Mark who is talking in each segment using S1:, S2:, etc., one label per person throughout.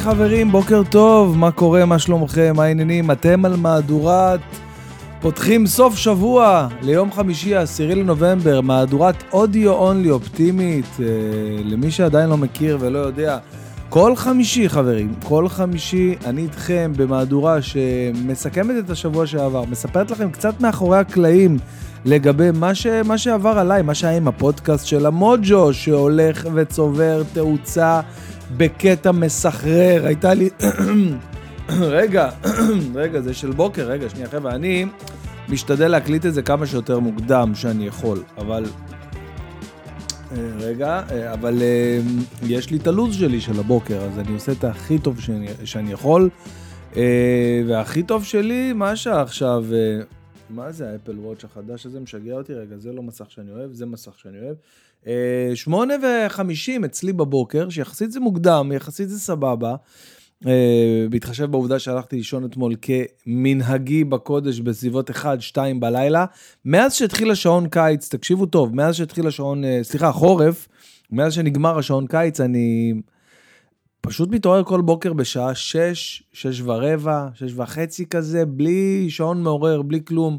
S1: חברים, בוקר טוב, מה קורה, מה שלומכם, מה העניינים? אתם על מהדורת פותחים סוף שבוע ליום חמישי, העשירי לנובמבר, מהדורת אודיו אונלי אופטימית, אה, למי שעדיין לא מכיר ולא יודע. כל חמישי, חברים, כל חמישי אני איתכם במהדורה שמסכמת את השבוע שעבר, מספרת לכם קצת מאחורי הקלעים לגבי מה, ש... מה שעבר עליי, מה שהיה עם הפודקאסט של המוג'ו, שהולך וצובר תאוצה בקטע מסחרר. הייתה לי... רגע, רגע, זה של בוקר, רגע, שנייה, חבר'ה, אני משתדל להקליט את זה כמה שיותר מוקדם שאני יכול, אבל... אה, רגע, אה, אבל אה, יש לי את הלו"ז שלי של הבוקר, אז אני עושה את הכי טוב שאני, שאני יכול. והכי טוב שלי, מה השעה עכשיו? מה זה האפל וואץ' החדש הזה? משגע אותי? רגע, זה לא מסך שאני אוהב, זה מסך שאני אוהב. שמונה וחמישים אצלי בבוקר, שיחסית זה מוקדם, יחסית זה סבבה. אה, בהתחשב בעובדה שהלכתי לישון אתמול כמנהגי בקודש בסביבות 1-2 בלילה. מאז שהתחיל השעון קיץ, תקשיבו טוב, מאז שהתחיל השעון, אה, סליחה, חורף, מאז שנגמר השעון קיץ, אני פשוט מתעורר כל בוקר בשעה 6, 6 ורבע, 6 וחצי כזה, בלי שעון מעורר, בלי כלום.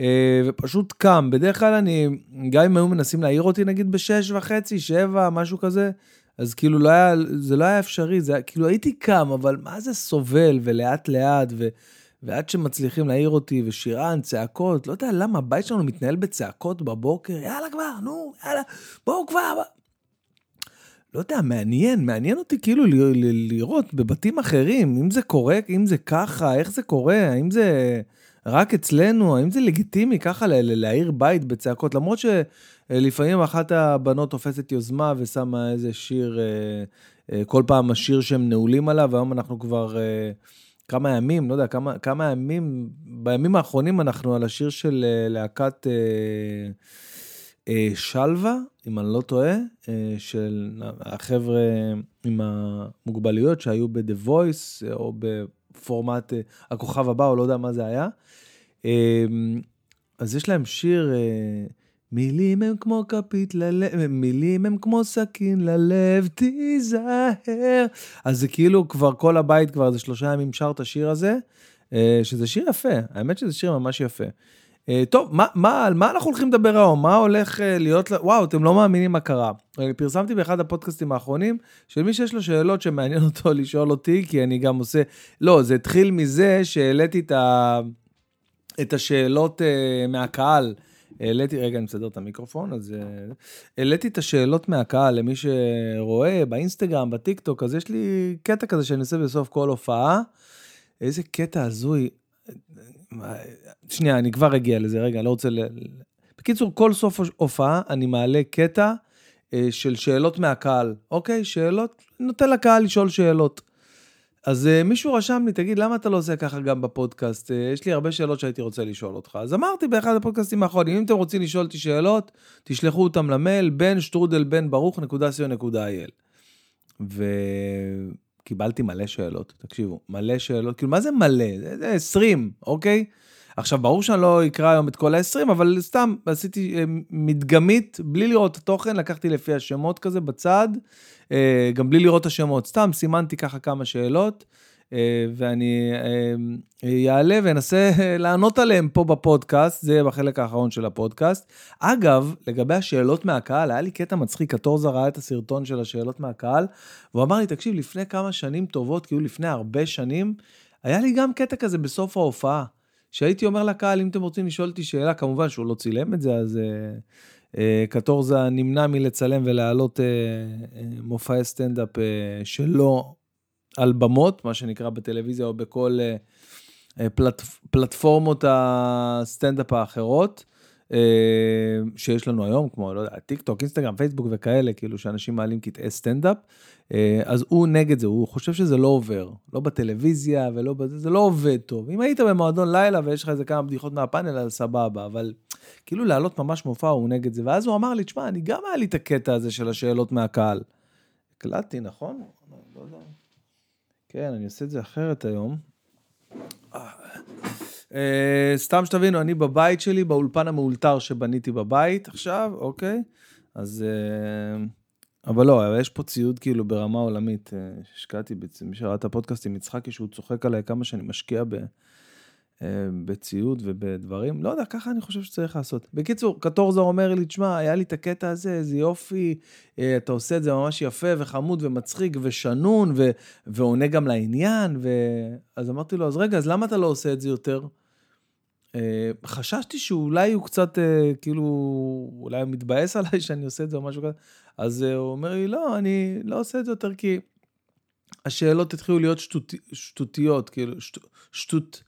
S1: אה, ופשוט קם. בדרך כלל אני, גם אם היו מנסים להעיר אותי נגיד בשש וחצי, שבע, משהו כזה, אז כאילו לא היה, זה לא היה אפשרי, זה היה, כאילו הייתי קם, אבל מה זה סובל, ולאט לאט, ו, ועד שמצליחים להעיר אותי, ושירן, צעקות, לא יודע למה, הבית שלנו מתנהל בצעקות בבוקר, יאללה כבר, נו, יאללה, בואו כבר. לא יודע, מעניין, מעניין אותי כאילו לראות בבתים אחרים, אם זה קורה, אם זה ככה, איך זה קורה, האם זה רק אצלנו, האם זה לגיטימי ככה להעיר בית בצעקות, למרות ש... אה, לפעמים אחת הבנות תופסת יוזמה ושמה איזה שיר, אה, אה, כל פעם השיר שהם נעולים עליו, והיום אנחנו כבר כמה ימים, לא יודע, כמה, כמה ימים, בימים האחרונים אנחנו על השיר של להקת שלווה, אם אני לא טועה, של החבר'ה עם המוגבלויות שהיו ב-The Voice, או בפורמט הכוכב הבא, או לא יודע מה זה היה. אז יש להם שיר... מילים הם כמו כפית ללב, מילים הם כמו סכין ללב, תיזהר. אז זה כאילו כבר כל הבית כבר איזה שלושה ימים שר את השיר הזה, אה, שזה שיר יפה, האמת שזה שיר ממש יפה. אה, טוב, מה, מה, על מה אנחנו הולכים לדבר היום? מה הולך אה, להיות, וואו, אתם לא מאמינים מה קרה. פרסמתי באחד הפודקאסטים האחרונים, שמי שיש לו שאלות שמעניין אותו לשאול אותי, כי אני גם עושה, לא, זה התחיל מזה שהעליתי את, ה, את השאלות מהקהל. העליתי, רגע, אני מסדר את המיקרופון, אז אה, העליתי את השאלות מהקהל למי שרואה באינסטגרם, בטיקטוק, אז יש לי קטע כזה שאני עושה בסוף כל הופעה. איזה קטע הזוי. שנייה, אני כבר אגיע לזה, רגע, לא רוצה ל... בקיצור, כל סוף הופעה אני מעלה קטע אה, של שאלות מהקהל, אוקיי? שאלות, נותן לקהל לשאול שאלות. אז uh, מישהו רשם לי, תגיד, למה אתה לא עושה ככה גם בפודקאסט? Uh, יש לי הרבה שאלות שהייתי רוצה לשאול אותך. אז אמרתי באחד הפודקאסטים האחרונים, אם אתם רוצים לשאול אותי שאלות, תשלחו אותם למייל, בן שטרודל בן ברוך נקודה נקודה אייל. וקיבלתי מלא שאלות, תקשיבו, מלא שאלות, כאילו, מה זה מלא? זה 20, אוקיי? עכשיו, ברור שאני לא אקרא היום את כל ה-20, אבל סתם עשיתי uh, מדגמית, בלי לראות את התוכן, לקחתי לפי השמות כזה בצד. אה, גם בלי לראות את השמות, סתם סימנתי ככה כמה שאלות, אה, ואני אעלה אה, ואנסה לענות עליהן פה בפודקאסט, זה בחלק האחרון של הפודקאסט. אגב, לגבי השאלות מהקהל, היה לי קטע מצחיק, קטורזה ראה את הסרטון של השאלות מהקהל, והוא אמר לי, תקשיב, לפני כמה שנים טובות, כאילו לפני הרבה שנים, היה לי גם קטע כזה בסוף ההופעה, שהייתי אומר לקהל, אם אתם רוצים לשאול אותי שאלה, כמובן שהוא לא צילם את זה, אז... אה, קטורזה נמנע מלצלם ולהעלות אה, אה, מופעי סטנדאפ שלו על במות, מה שנקרא בטלוויזיה או בכל פלט, פלטפורמות הסטנדאפ האחרות שיש לנו היום, כמו, לא יודע, טיק טוק, אינסטגרם, פייסבוק וכאלה, כאילו שאנשים מעלים קטעי סטנדאפ. אז הוא נגד זה, הוא חושב שזה לא עובר, לא בטלוויזיה ולא בזה, זה לא עובד טוב. אם היית במועדון לילה ויש לך איזה כמה בדיחות מהפאנל, אז סבבה, אבל כאילו להעלות ממש מופע, הוא נגד זה. ואז הוא אמר לי, תשמע, אני גם היה לי את הקטע הזה של השאלות מהקהל. הקלטתי, נכון? לא יודע. כן, אני עושה את זה אחרת היום. אה, סתם שתבינו, אני בבית שלי, באולפן המאולתר שבניתי בבית עכשיו, אוקיי? אז... אה, אבל לא, יש פה ציוד כאילו ברמה עולמית, אה, השקעתי, מי שראה את הפודקאסט עם יצחקי, שהוא צוחק עליי כמה שאני משקיע ב, בציוד ובדברים, לא יודע, ככה אני חושב שצריך לעשות. בקיצור, קטורזה אומר לי, תשמע, היה לי את הקטע הזה, איזה יופי, אתה עושה את זה ממש יפה וחמוד ומצחיק ושנון, ו, ועונה גם לעניין, ו... אז אמרתי לו, אז רגע, אז למה אתה לא עושה את זה יותר? אה, חששתי שאולי הוא קצת, אה, כאילו, אולי הוא מתבאס עליי שאני עושה את זה או משהו כזה. אז אה, הוא אומר לי, לא, אני לא עושה את זה יותר כי השאלות התחילו להיות שטות, שטותיות, כאילו, שט, שטות,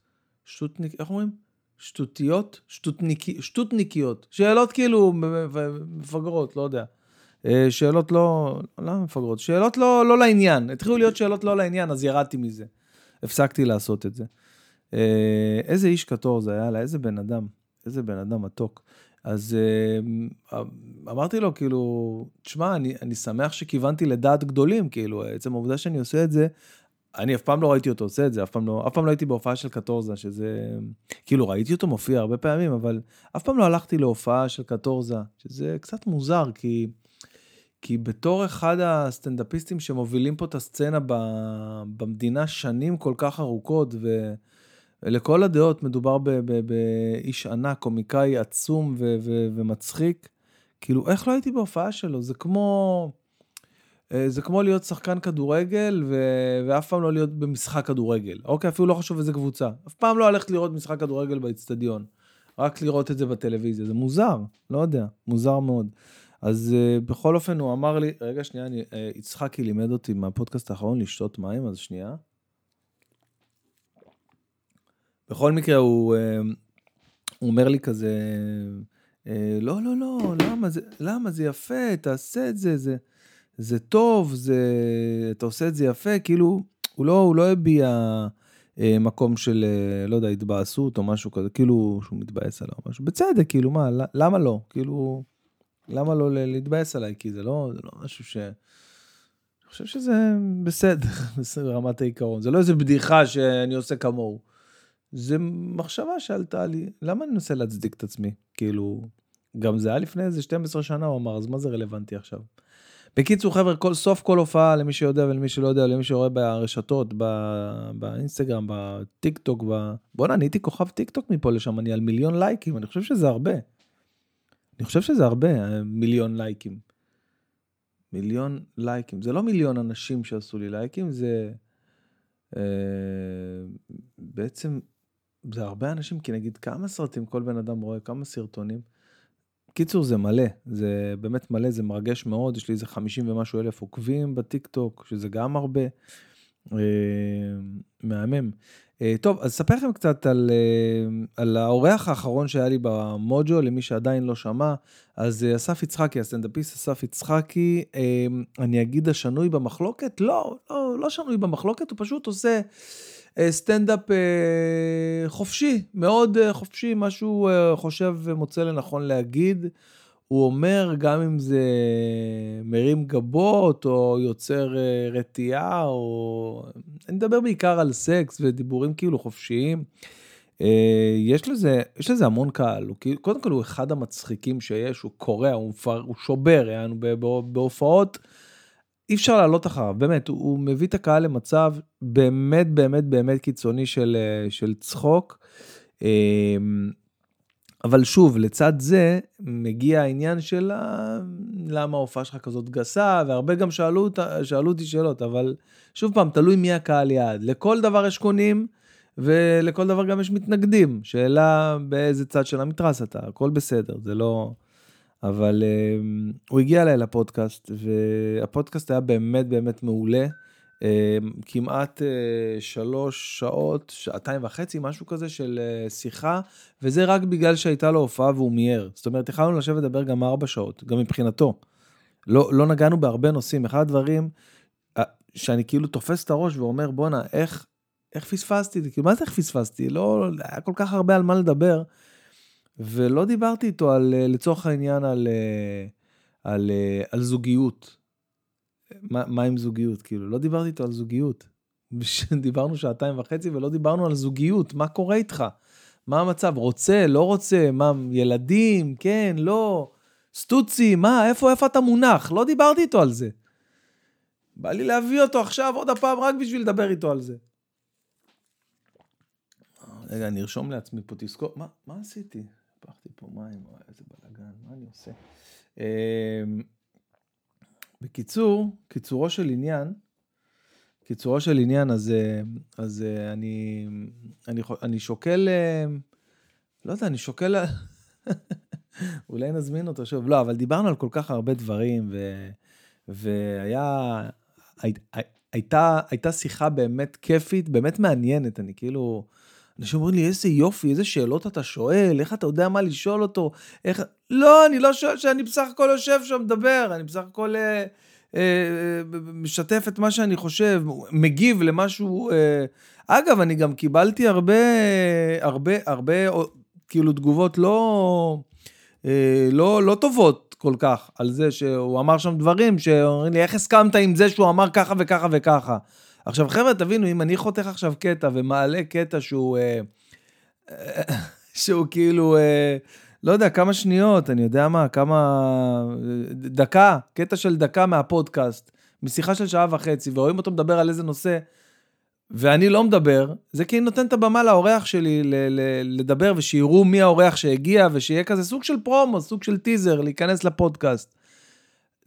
S1: שטותניק, איך אומרים? שטותיות? שטותניקי, שטותניקיות. שאלות כאילו מפגרות, לא יודע. שאלות לא, לא מפגרות, שאלות לא, לא לעניין. התחילו להיות שאלות לא לעניין, אז ירדתי מזה. הפסקתי לעשות את זה. אה, איזה איש קטור זה היה לה, איזה בן אדם, איזה בן אדם מתוק. אז אה, אמרתי לו, כאילו, תשמע, אני, אני שמח שכיוונתי לדעת גדולים, כאילו, עצם העובדה שאני עושה את זה, אני אף פעם לא ראיתי אותו עושה את זה, אף פעם לא, אף פעם לא הייתי בהופעה של קטורזה, שזה, כאילו, ראיתי אותו מופיע הרבה פעמים, אבל אף פעם לא הלכתי להופעה של קטורזה, שזה קצת מוזר, כי, כי בתור אחד הסטנדאפיסטים שמובילים פה את הסצנה במדינה שנים כל כך ארוכות, ו... לכל הדעות מדובר באיש ענק, קומיקאי עצום ו- ו- ומצחיק. כאילו, איך לא הייתי בהופעה שלו? זה כמו... אה, זה כמו להיות שחקן כדורגל ו- ואף פעם לא להיות במשחק כדורגל. אוקיי, אפילו לא חשוב איזה קבוצה. אף פעם לא הלכת לראות משחק כדורגל באצטדיון. רק לראות את זה בטלוויזיה. זה מוזר, לא יודע, מוזר מאוד. אז uh, בכל אופן הוא אמר לי, רגע שנייה, אני, uh, יצחקי לימד אותי מהפודקאסט האחרון לשתות מים, אז שנייה. בכל מקרה, הוא, אה, הוא אומר לי כזה, אה, לא, לא, לא, למה זה, למה זה יפה, תעשה את זה, זה, זה טוב, זה, אתה עושה את זה יפה, כאילו, הוא לא, הוא לא הביע אה, מקום של, לא יודע, התבאסות או משהו כזה, כאילו שהוא מתבאס עליו משהו. בצדק, כאילו, מה, למה לא? כאילו, למה לא להתבאס עליי? כי זה לא, זה לא משהו ש... אני חושב שזה בסדר, בסדר, רמת העיקרון. זה לא איזה בדיחה שאני עושה כמוהו. זה מחשבה שעלתה לי, למה אני מנסה להצדיק את עצמי? כאילו, גם זה היה לפני איזה 12 שנה, הוא אמר, אז מה זה רלוונטי עכשיו? בקיצור, חבר'ה, כל, סוף כל הופעה, למי שיודע ולמי שלא יודע, למי שרואה ברשתות, ב, באינסטגרם, בטיק טוק, ב... בואנה, אני הייתי כוכב טיק טוק מפה לשם, אני על מיליון לייקים, אני חושב שזה הרבה. אני חושב שזה הרבה, מיליון לייקים. מיליון לייקים. זה לא מיליון אנשים שעשו לי לייקים, זה... אה, בעצם זה הרבה אנשים, כי נגיד כמה סרטים כל בן אדם רואה, כמה סרטונים. קיצור, זה מלא, זה באמת מלא, זה מרגש מאוד, יש לי איזה 50 ומשהו אלף עוקבים בטיק טוק, שזה גם הרבה. אה, מהמם. אה, טוב, אז אספר לכם קצת על, אה, על האורח האחרון שהיה לי במוג'ו, למי שעדיין לא שמע. אז אסף יצחקי, הסטנדאפיסט אסף יצחקי, אני אגיד השנוי במחלוקת? לא, לא, לא שנוי במחלוקת, הוא פשוט עושה... סטנדאפ אה, חופשי, מאוד אה, חופשי, מה שהוא חושב ומוצא לנכון להגיד. הוא אומר, גם אם זה מרים גבות, או יוצר רתיעה, או... אני מדבר בעיקר על סקס ודיבורים כאילו חופשיים. יש לזה, יש לזה המון קהל, הוא, קודם כל הוא אחד המצחיקים שיש, הוא קורע, הוא, הוא שובר, יענו, בהופעות. אי אפשר לעלות אחריו, באמת, הוא, הוא מביא את הקהל למצב באמת באמת באמת קיצוני של, אה, של צחוק. אמ, אבל שוב, לצד זה מגיע העניין של למה ההופעה שלך כזאת גסה, והרבה גם שאלו, שאלו אותי שאלות, אבל שוב פעם, תלוי מי הקהל יעד. לכל דבר יש קונים, ולכל דבר גם יש מתנגדים. שאלה באיזה צד של המתרס אתה, הכל בסדר, זה לא... אבל uh, הוא הגיע אליי לפודקאסט, והפודקאסט היה באמת באמת מעולה. Uh, כמעט uh, שלוש שעות, שעתיים וחצי, משהו כזה של uh, שיחה, וזה רק בגלל שהייתה לו הופעה והוא מיהר. זאת אומרת, יכלנו לשבת לדבר גם ארבע שעות, גם מבחינתו. לא, לא נגענו בהרבה נושאים. אחד הדברים שאני כאילו תופס את הראש ואומר, בואנה, איך, איך פספסתי? כאילו, מה זה איך פספסתי? לא, היה כל כך הרבה על מה לדבר. ולא דיברתי איתו על, אה, לצורך העניין, על, אה, על, אה, על זוגיות. מה, מה עם זוגיות? כאילו, לא דיברתי איתו על זוגיות. דיברנו שעתיים וחצי ולא דיברנו על זוגיות, מה קורה איתך? מה המצב? רוצה, לא רוצה? מה, ילדים? כן, לא? סטוצי, מה, איפה, איפה אתה מונח? לא דיברתי איתו על זה. בא לי להביא אותו עכשיו עוד הפעם רק בשביל לדבר איתו על זה. רגע, אני ארשום לעצמי פה, תזכור, מה, מה עשיתי? הפכתי פה מים, איזה בלאגן, מה אני עושה? אמ, בקיצור, קיצורו של עניין, קיצורו של עניין, אז, אה, אז אה, אני, אני, אני שוקל, אה, לא יודע, אני שוקל, אולי נזמין אותו שוב, לא, אבל דיברנו על כל כך הרבה דברים, ו, והיה, הי, הייתה, הייתה שיחה באמת כיפית, באמת מעניינת, אני כאילו, אנשים אומרים לי, איזה יופי, איזה שאלות אתה שואל, איך אתה יודע מה לשאול אותו, איך... לא, אני לא שואל שאני בסך הכל יושב שם, מדבר, אני בסך הכל אה, אה, משתף את מה שאני חושב, מגיב למשהו... אה... אגב, אני גם קיבלתי הרבה, הרבה, הרבה, כאילו, תגובות לא, אה, לא, לא טובות כל כך על זה שהוא אמר שם דברים שאומרים לי, איך הסכמת עם זה שהוא אמר ככה וככה וככה? עכשיו, חבר'ה, תבינו, אם אני חותך עכשיו קטע ומעלה קטע שהוא... אה, שהוא כאילו, אה, לא יודע, כמה שניות, אני יודע מה, כמה... דקה, קטע של דקה מהפודקאסט, משיחה של שעה וחצי, ורואים אותו מדבר על איזה נושא, ואני לא מדבר, זה כי אני נותן את הבמה לאורח שלי ל- ל- לדבר, ושיראו מי האורח שהגיע, ושיהיה כזה סוג של פרומו, סוג של טיזר, להיכנס לפודקאסט.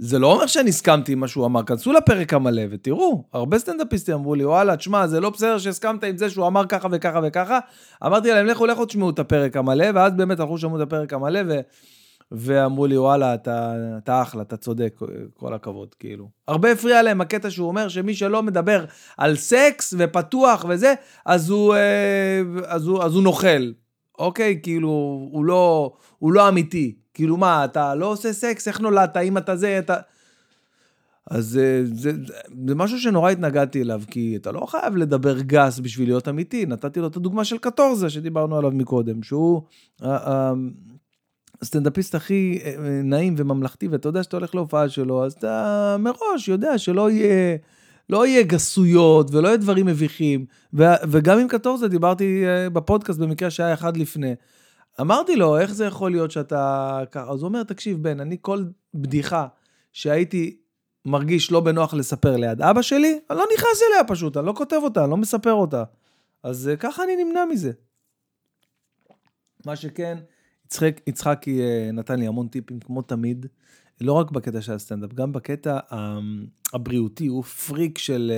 S1: זה לא אומר שאני הסכמתי עם מה שהוא אמר, כנסו לפרק המלא ותראו, הרבה סטנדאפיסטים אמרו לי, וואלה, תשמע, זה לא בסדר שהסכמת עם זה שהוא אמר ככה וככה וככה. אמרתי להם, לכו, לכו תשמעו את הפרק המלא, ואז באמת הלכו שמעו את הפרק המלא, ו... ואמרו לי, וואלה, אתה, אתה אחלה, אתה צודק, כל הכבוד, כאילו. הרבה הפריע להם הקטע שהוא אומר שמי שלא מדבר על סקס ופתוח וזה, אז הוא, אה, אז הוא, אז הוא נוכל, אוקיי? כאילו, הוא לא, הוא לא אמיתי. כאילו מה, אתה לא עושה סקס, איך נולדת, אם אתה זה, אתה... אז זה, זה, זה, זה משהו שנורא התנגדתי אליו, כי אתה לא חייב לדבר גס בשביל להיות אמיתי. נתתי לו את הדוגמה של קטורזה שדיברנו עליו מקודם, שהוא הסטנדאפיסט הכי אה, נעים וממלכתי, ואתה יודע שאתה הולך להופעה שלו, אז אתה מראש יודע שלא יהיה... לא יהיה גסויות ולא יהיה דברים מביכים. ו- וגם עם קטורזה דיברתי אה, בפודקאסט במקרה שהיה אחד לפני. אמרתי לו, איך זה יכול להיות שאתה ככה? אז הוא אומר, תקשיב, בן, אני כל בדיחה שהייתי מרגיש לא בנוח לספר ליד אבא שלי, אני לא נכנס אליה פשוט, אני לא כותב אותה, אני לא מספר אותה. אז אה, ככה אני נמנע מזה. מה שכן, יצחק, יצחקי אה, נתן לי המון טיפים, כמו תמיד, לא רק בקטע של הסטנדאפ, גם בקטע אמ, הבריאותי, הוא פריק של...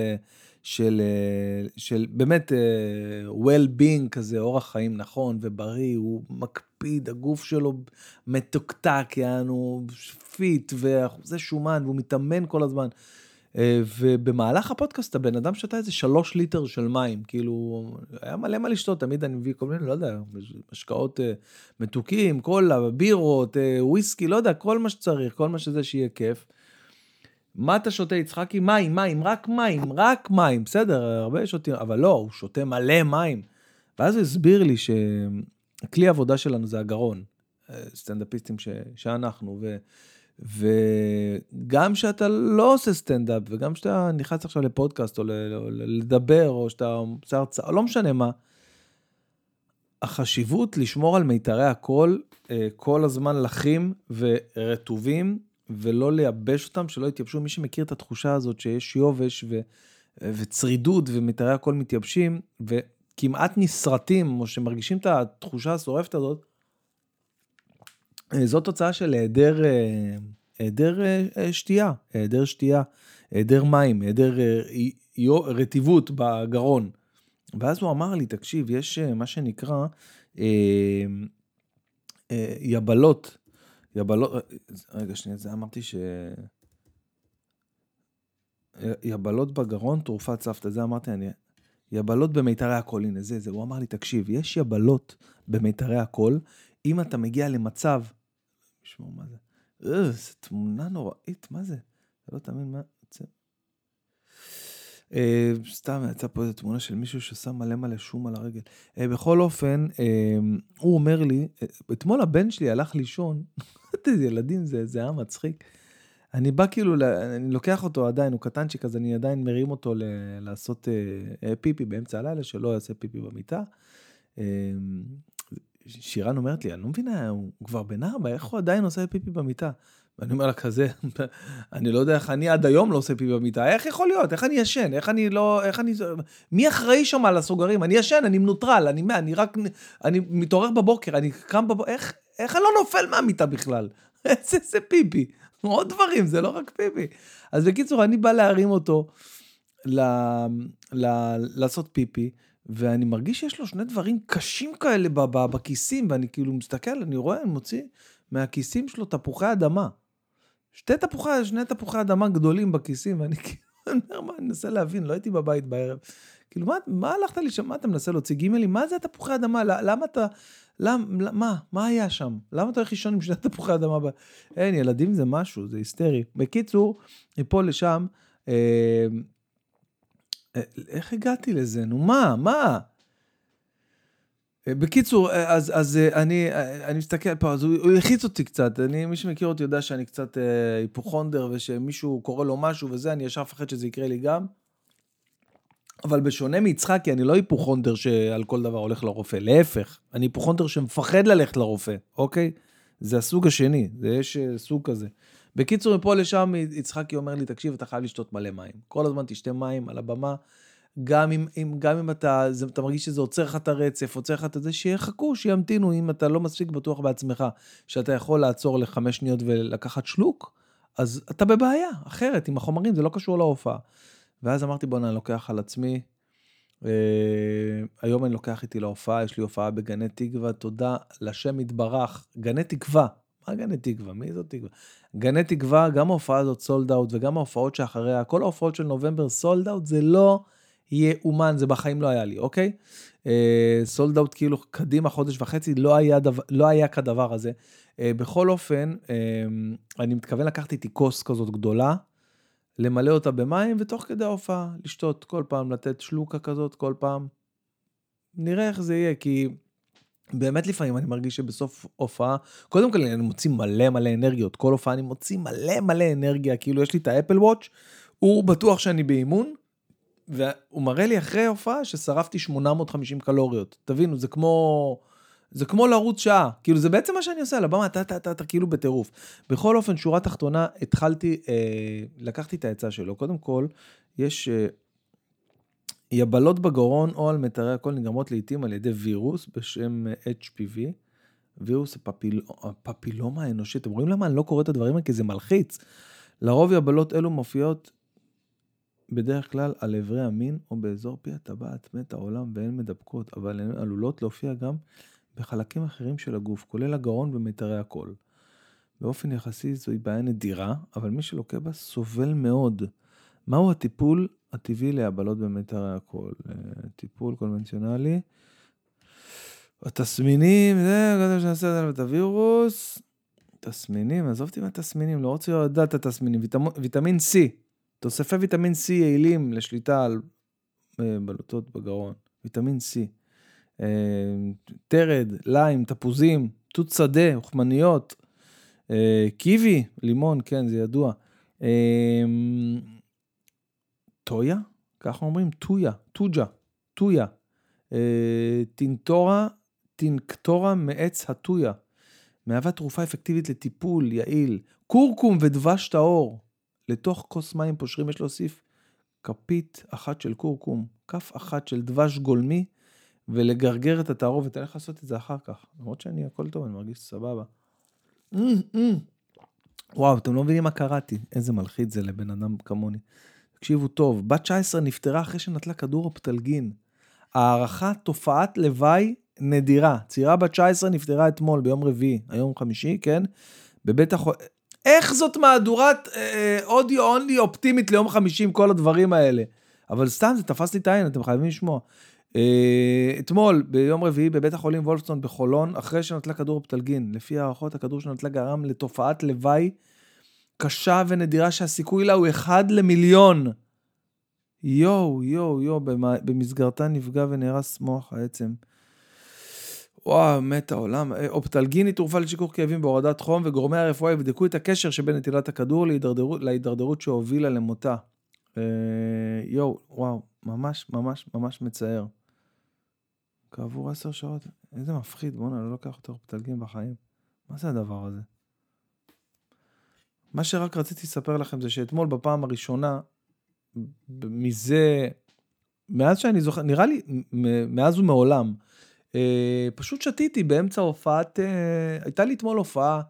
S1: של, אה, של באמת אה, well-being כזה, אורח חיים נכון ובריא, הוא מקפיד, הגוף שלו מתוקתק, יענו fit ואחוזי שומן, והוא מתאמן כל הזמן. אה, ובמהלך הפודקאסט הבן אדם שתה איזה שלוש ליטר של מים, כאילו, היה מלא מה לשתות, תמיד אני מביא כל מיני, לא יודע, משקאות מתוקים, קולה, בירות, וויסקי, לא יודע, כל מה שצריך, כל מה שזה שיהיה כיף. מה אתה שותה, יצחקי? מים, מים, רק מים, רק מים. בסדר, הרבה שותים, אבל לא, הוא שותה מלא מים. ואז הוא הסביר לי שכלי העבודה שלנו זה הגרון. סטנדאפיסטים ש... שאנחנו, ו... וגם שאתה לא עושה סטנדאפ, וגם שאתה נכנס עכשיו לפודקאסט, או לדבר, או שאתה עושה הרצאה, לא משנה מה, החשיבות לשמור על מיתרי הקול אה, כל הזמן לחים ורטובים, ולא לייבש אותם, שלא יתייבשו. מי שמכיר את התחושה הזאת שיש יובש ו, וצרידות ומיתרי הכל מתייבשים, וכמעט נסרטים, או שמרגישים את התחושה השורפת הזאת, זו תוצאה של היעדר, היעדר שתייה, היעדר שתייה, היעדר מים, היעדר רטיבות בגרון. ואז הוא אמר לי, תקשיב, יש מה שנקרא יבלות יבלות, רגע שנייה, זה אמרתי ש... יבלות בגרון, תרופת סבתא, זה אמרתי אני. יבלות במיתרי הקול, הנה זה, זה, הוא אמר לי, תקשיב, יש יבלות במיתרי הקול, אם אתה מגיע למצב, תשמעו מה זה, איזו תמונה נוראית, מה זה? אתה לא תאמין מה... אה, סתם יצא פה איזו תמונה של מישהו ששם מלא מלא שום על הרגל. אה, בכל אופן, אה, הוא אומר לי, אתמול הבן שלי הלך לישון, איזה ילדים זה, היה מצחיק. אני בא כאילו, אני לוקח אותו עדיין, הוא קטנצ'יק, אז אני עדיין מרים אותו ל- לעשות פיפי באמצע הלילה, שלא יעשה פיפי במיטה. שירן אומרת לי, אני לא מבינה, הוא כבר בן ארבע, איך הוא עדיין עושה פיפי במיטה? ואני אומר לה כזה, אני לא יודע איך אני עד היום לא עושה פיפי במיטה, איך יכול להיות? איך אני ישן? איך אני לא... איך אני... מי אחראי שם על הסוגרים? אני ישן, אני מנוטרל, אני מה, אני רק... אני מתעורר בבוקר, אני קם בבוקר, איך, איך אני לא נופל מהמיטה בכלל? איזה זה פיפי? עוד דברים, זה לא רק פיפי. אז בקיצור, אני בא להרים אותו, ל... ל... לעשות פיפי, ואני מרגיש שיש לו שני דברים קשים כאלה בכיסים, ואני כאילו מסתכל, אני רואה, אני מוציא מהכיסים שלו תפוחי אדמה. שתי תפוחי, שני תפוחי אדמה גדולים בכיסים, ואני כאילו, מה, אני מנסה להבין, לא הייתי בבית בערב. כאילו, מה, מה הלכת לי שם, מה אתה מנסה להוציא גימלים? מה זה התפוחי אדמה? למה אתה, למה, מה, מה היה שם? למה אתה הולך לישון עם שני תפוחי אדמה? ב... אין, ילדים זה משהו, זה היסטרי. בקיצור, מפה לשם, אה, אה, איך הגעתי לזה? נו, מה, מה? בקיצור, אז, אז אני, אני מסתכל פה, אז הוא, הוא הלחיץ אותי קצת. אני, מי שמכיר אותי יודע שאני קצת אה, היפוכונדר, ושמישהו קורא לו משהו וזה, אני ישר מפחד שזה יקרה לי גם. אבל בשונה מיצחקי, אני לא היפוכונדר שעל כל דבר הולך לרופא, להפך, אני היפוכונדר שמפחד ללכת לרופא, אוקיי? זה הסוג השני, זה יש אה, סוג כזה. בקיצור, מפה לשם יצחקי אומר לי, תקשיב, אתה חייב לשתות מלא מים. כל הזמן תשתה מים על הבמה. גם אם, אם, גם אם אתה, זה, אתה מרגיש שזה עוצר לך את הרצף, עוצר לך את זה, שיחכו, שימתינו, אם אתה לא מספיק בטוח בעצמך, שאתה יכול לעצור לחמש שניות ולקחת שלוק, אז אתה בבעיה, אחרת, עם החומרים, זה לא קשור להופעה. ואז אמרתי, בוא'נה, אני לוקח על עצמי. אה, היום אני לוקח איתי להופעה, יש לי הופעה בגני תקווה, תודה לשם יתברך. גני תקווה, מה גני תקווה? מי זאת תקווה? גני תקווה, גם ההופעה הזאת sold out, וגם ההופעות שאחריה, כל ההופעות של נובמבר sold out, זה לא יאומן, זה בחיים לא היה לי, אוקיי? סולד uh, אאוט כאילו קדימה חודש וחצי, לא היה, דו, לא היה כדבר הזה. אה, בכל אופן, אה, אני מתכוון לקחת איתי כוס כזאת גדולה, למלא אותה במים, ותוך כדי ההופעה לשתות כל פעם, לתת שלוקה כזאת כל פעם. נראה איך זה יהיה, כי באמת לפעמים אני מרגיש שבסוף הופעה, קודם כל אני מוציא מלא מלא אנרגיות, כל הופעה אני מוציא מלא מלא אנרגיה, כאילו יש לי את האפל וואץ', הוא בטוח שאני באימון, והוא מראה לי אחרי הופעה ששרפתי 850 קלוריות. תבינו, זה כמו... זה כמו לרוץ שעה, כאילו זה בעצם מה שאני עושה על הבמה, אתה, אתה, אתה, אתה כאילו בטירוף. בכל אופן, שורה תחתונה, התחלתי, אה, לקחתי את העצה שלו. קודם כל, יש אה, יבלות בגרון או על מיתרי הקול נגרמות לעיתים על ידי וירוס בשם HPV, וירוס הפפיל, הפפילומה האנושית. אתם רואים למה אני לא קורא את הדברים האלה? כי זה מלחיץ. לרוב יבלות אלו מופיעות בדרך כלל על אברי המין או באזור פי הטבעת מת העולם והן מדבקות, אבל הן עלולות להופיע גם בחלקים אחרים של הגוף, כולל הגרון ומיתרי הקול. באופן יחסי זוהי בעיה נדירה, אבל מי שלוקה בה סובל מאוד. מהו הטיפול הטבעי להבלות במיתרי הקול? אה, טיפול קונבנציונלי. התסמינים, זה, גודל שנעשה את הווירוס. תסמינים, עזוב אותי מהתסמינים, לא רוצה לדעת את התסמינים. ויטמין C, תוספי ויטמין C יעילים לשליטה על אה, בלוטות בגרון. ויטמין C. תרד, אה, ליים, תפוזים, תות שדה, אוכמניות, אה, קיבי, לימון, כן, זה ידוע. טויה? ככה אומרים? טויה, טוג'ה, טויה. טינטורה, טינקטורה מעץ הטויה. מהווה תרופה אפקטיבית לטיפול יעיל. קורקום ודבש טהור. לתוך כוס מים פושרים יש להוסיף כפית אחת של קורקום, כף אחת של דבש גולמי, ולגרגר את התערובת. אני הולך לעשות את זה אחר כך. למרות שאני, הכל טוב, אני מרגיש סבבה. וואו, אתם לא מבינים מה קראתי. איזה מלחיץ זה לבן אדם כמוני. תקשיבו טוב, בת 19 נפטרה אחרי שנטלה כדור אופטלגין. הערכה תופעת לוואי נדירה. צעירה בת 19 נפטרה אתמול, ביום רביעי, היום חמישי, כן? בבית החולים... איך זאת מהדורת אודיו אונלי אופטימית ליום חמישי עם כל הדברים האלה? אבל סתם, זה תפס לי את העין, אתם חייבים לשמוע. אה, אתמול, ביום רביעי, בבית החולים וולפסון בחולון, אחרי שנטלה כדור אופטלגין, לפי הערכות, הכדור שנטלה גרם לתופעת לוואי קשה ונדירה שהסיכוי לה הוא אחד למיליון. יואו, יואו, יואו, במסגרתה נפגע ונהרס מוח העצם. וואו, מת העולם. אה, אופטלגין היא תרופה לשיכוך כאבים בהורדת חום, וגורמי הרפואה יבדקו את הקשר שבין נטילת הכדור להידרדרות שהובילה למותה. אה, יואו, וואו, ממש ממש ממש מצער. כעבור עשר שעות, איזה מפחיד, בואנה, לא לוקח יותר פתלגים בחיים. מה זה הדבר הזה? מה שרק רציתי לספר לכם זה שאתמול בפעם הראשונה, מזה, מאז שאני זוכר, נראה לי, מאז ומעולם, פשוט שתיתי באמצע הופעת, אה, הייתה לי אתמול הופעה,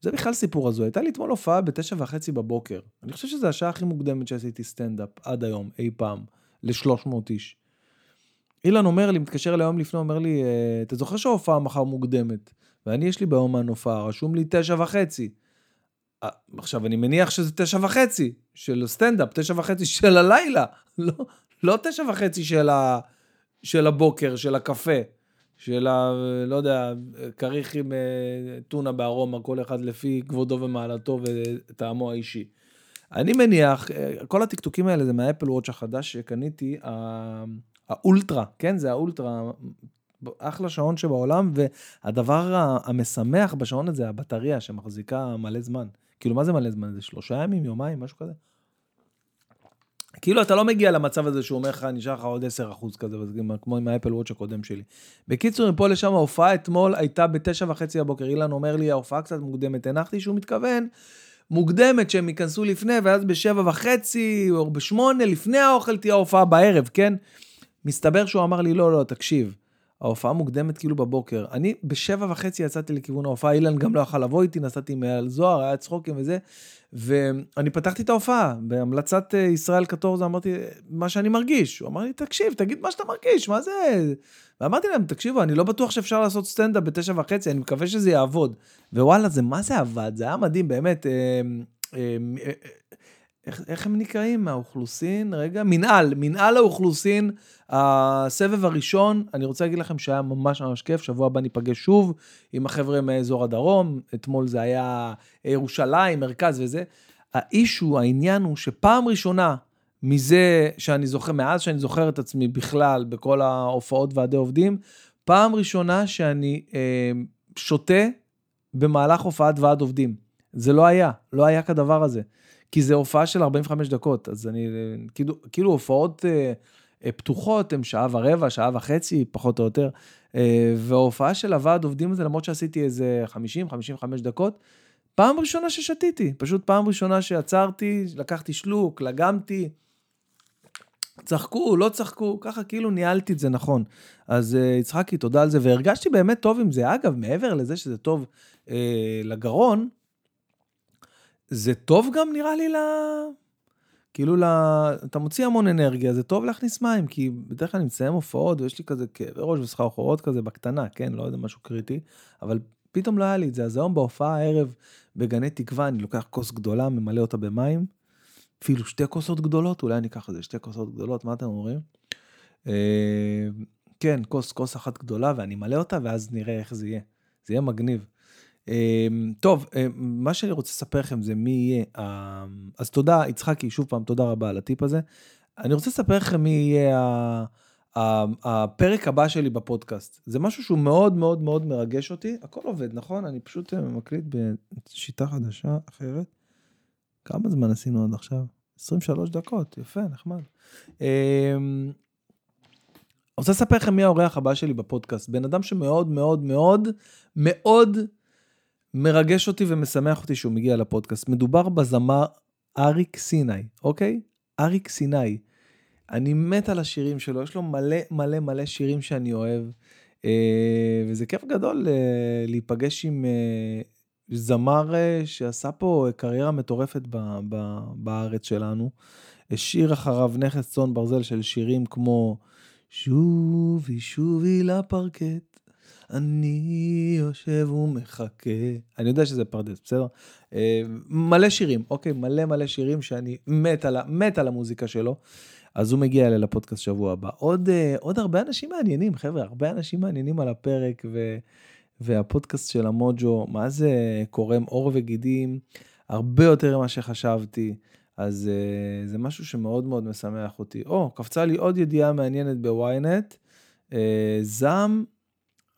S1: זה בכלל סיפור הזו, הייתה לי אתמול הופעה בתשע וחצי בבוקר. אני חושב שזו השעה הכי מוקדמת שעשיתי סטנדאפ עד היום, אי פעם, ל-300 איש. אילן אומר לי, מתקשר אליי יום לפני, אומר לי, אה, אתה זוכר שההופעה מחר מוקדמת? ואני, יש לי ביומן הופעה, רשום לי תשע וחצי. עכשיו, אני מניח שזה תשע וחצי של סטנדאפ, תשע וחצי של הלילה, לא, לא תשע וחצי של, ה, של הבוקר, של הקפה. של ה... לא יודע, כריך עם אה, טונה בארומה, כל אחד לפי כבודו ומעלתו וטעמו האישי. אני מניח, אה, כל הטקטוקים האלה זה מהאפל וואץ' החדש שקניתי, האולטרה, כן? זה האולטרה, אחלה שעון שבעולם, והדבר המשמח בשעון הזה, הבטריה שמחזיקה מלא זמן. כאילו, מה זה מלא זמן? זה שלושה ימים, יומיים, משהו כזה? כאילו אתה לא מגיע למצב הזה שהוא אומר לך, נשאר לך עוד 10% כזה, כמו עם האפל וואץ' הקודם שלי. בקיצור, מפה לשם ההופעה אתמול הייתה בתשע וחצי בבוקר. אילן אומר לי, ההופעה קצת מוקדמת. הנחתי שהוא מתכוון מוקדמת, שהם ייכנסו לפני, ואז בשבע וחצי או בשמונה, לפני האוכל תהיה ההופעה בערב, כן? מסתבר שהוא אמר לי, לא, לא, תקשיב, ההופעה מוקדמת כאילו בבוקר. אני בשבע וחצי יצאתי לכיוון ההופעה, אילן גם לא יכל לבוא איתי, נסעתי מעל זוהר, היה צחוקים וזה. ואני פתחתי את ההופעה, בהמלצת אה, ישראל קטורזה אמרתי, מה שאני מרגיש. הוא אמר לי, תקשיב, תגיד מה שאתה מרגיש, מה זה... ואמרתי להם, תקשיבו, אני לא בטוח שאפשר לעשות סטנדאפ בתשע וחצי, אני מקווה שזה יעבוד. ווואלה, זה מה זה עבד? זה היה מדהים, באמת. אה, אה, אה, איך, איך הם נקראים? האוכלוסין? רגע, מנהל, מנהל האוכלוסין, הסבב הראשון, אני רוצה להגיד לכם שהיה ממש ממש כיף, שבוע הבא ניפגש שוב עם החבר'ה מאזור הדרום, אתמול זה היה ירושלים, מרכז וזה. האישו, העניין הוא שפעם ראשונה מזה שאני זוכר, מאז שאני זוכר את עצמי בכלל בכל ההופעות ועדי עובדים, פעם ראשונה שאני אה, שותה במהלך הופעת ועד עובדים. זה לא היה, לא היה כדבר הזה. כי זה הופעה של 45 דקות, אז אני, כאילו, כאילו הופעות אה, אה, פתוחות הן שעה ורבע, שעה וחצי, פחות או יותר, אה, וההופעה של הוועד עובדים הזה, למרות שעשיתי איזה 50-55 דקות, פעם ראשונה ששתיתי, פשוט פעם ראשונה שעצרתי, לקחתי שלוק, לגמתי, צחקו, לא צחקו, ככה כאילו ניהלתי את זה נכון. אז uh, יצחקי, תודה על זה, והרגשתי באמת טוב עם זה. אגב, מעבר לזה שזה טוב uh, לגרון, זה טוב גם נראה לי ל... כאילו, ל... אתה מוציא המון אנרגיה, זה טוב להכניס מים, כי בדרך כלל אני מסיים הופעות ויש לי כזה כאבי ראש וסחרחורות כזה בקטנה, כן, לא יודע, משהו קריטי, אבל פתאום לא היה לי את זה. אז היום בהופעה הערב בגני תקווה, אני לוקח כוס גדולה, ממלא אותה במים, אפילו שתי כוסות גדולות, אולי אני אקח את זה, שתי כוסות גדולות, מה אתם אומרים? אה, כן, כוס, כוס אחת גדולה, ואני מלא אותה, ואז נראה איך זה יהיה. זה יהיה מגניב. אמ, טוב, אמ, מה שאני רוצה לספר לכם זה מי יהיה, אז תודה, יצחקי, שוב פעם, תודה רבה על הטיפ הזה. אני רוצה לספר לכם מי יהיה הפרק הבא שלי בפודקאסט. זה משהו שהוא מאוד מאוד מאוד מרגש אותי. הכל עובד, נכון? אני פשוט אה, מקליט בשיטה חדשה אחרת. כמה זמן עשינו עד עכשיו? 23 דקות, יפה, נחמד. אמ, אני רוצה לספר לכם מי האורח הבא שלי בפודקאסט. בן אדם שמאוד מאוד מאוד מאוד מרגש אותי ומשמח אותי שהוא מגיע לפודקאסט. מדובר בזמר אריק סיני, אוקיי? אריק סיני. אני מת על השירים שלו, יש לו מלא מלא מלא שירים שאני אוהב. אה, וזה כיף גדול אה, להיפגש עם אה, זמר אה, שעשה פה קריירה מטורפת ב, ב, בארץ שלנו. השאיר אחריו נכס צאן ברזל של שירים כמו שובי שובי לפרקט. אני יושב ומחכה. אני יודע שזה פרדס, בסדר? אה, מלא שירים, אוקיי? מלא מלא שירים שאני מת על, מת על המוזיקה שלו. אז הוא מגיע אליי לפודקאסט שבוע הבא. עוד, אה, עוד הרבה אנשים מעניינים, חבר'ה, הרבה אנשים מעניינים על הפרק, ו, והפודקאסט של המוג'ו, מה זה קורם עור וגידים, הרבה יותר ממה שחשבתי. אז uh, זה משהו שמאוד מאוד משמח אותי. או, קפצה לי עוד ידיעה מעניינת בוויינט. זעם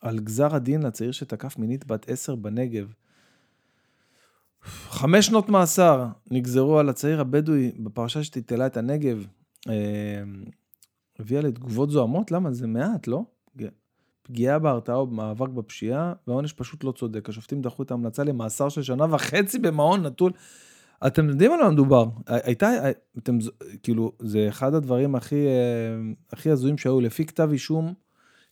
S1: על גזר הדין לצעיר שתקף מינית בת עשר בנגב. חמש שנות מאסר נגזרו על הצעיר הבדואי בפרשה שטלטלה את הנגב. אה, הביאה לתגובות זוהמות? למה? זה מעט, לא? פגיעה בהרתעה או במאבק בפשיעה, והעונש פשוט לא צודק. השופטים דחו את ההמלצה למאסר של שנה וחצי במעון נטול. אתם יודעים על מה מדובר? הייתה, אתם, כאילו, זה אחד הדברים הכי, הכי הזויים שהיו. לפי כתב אישום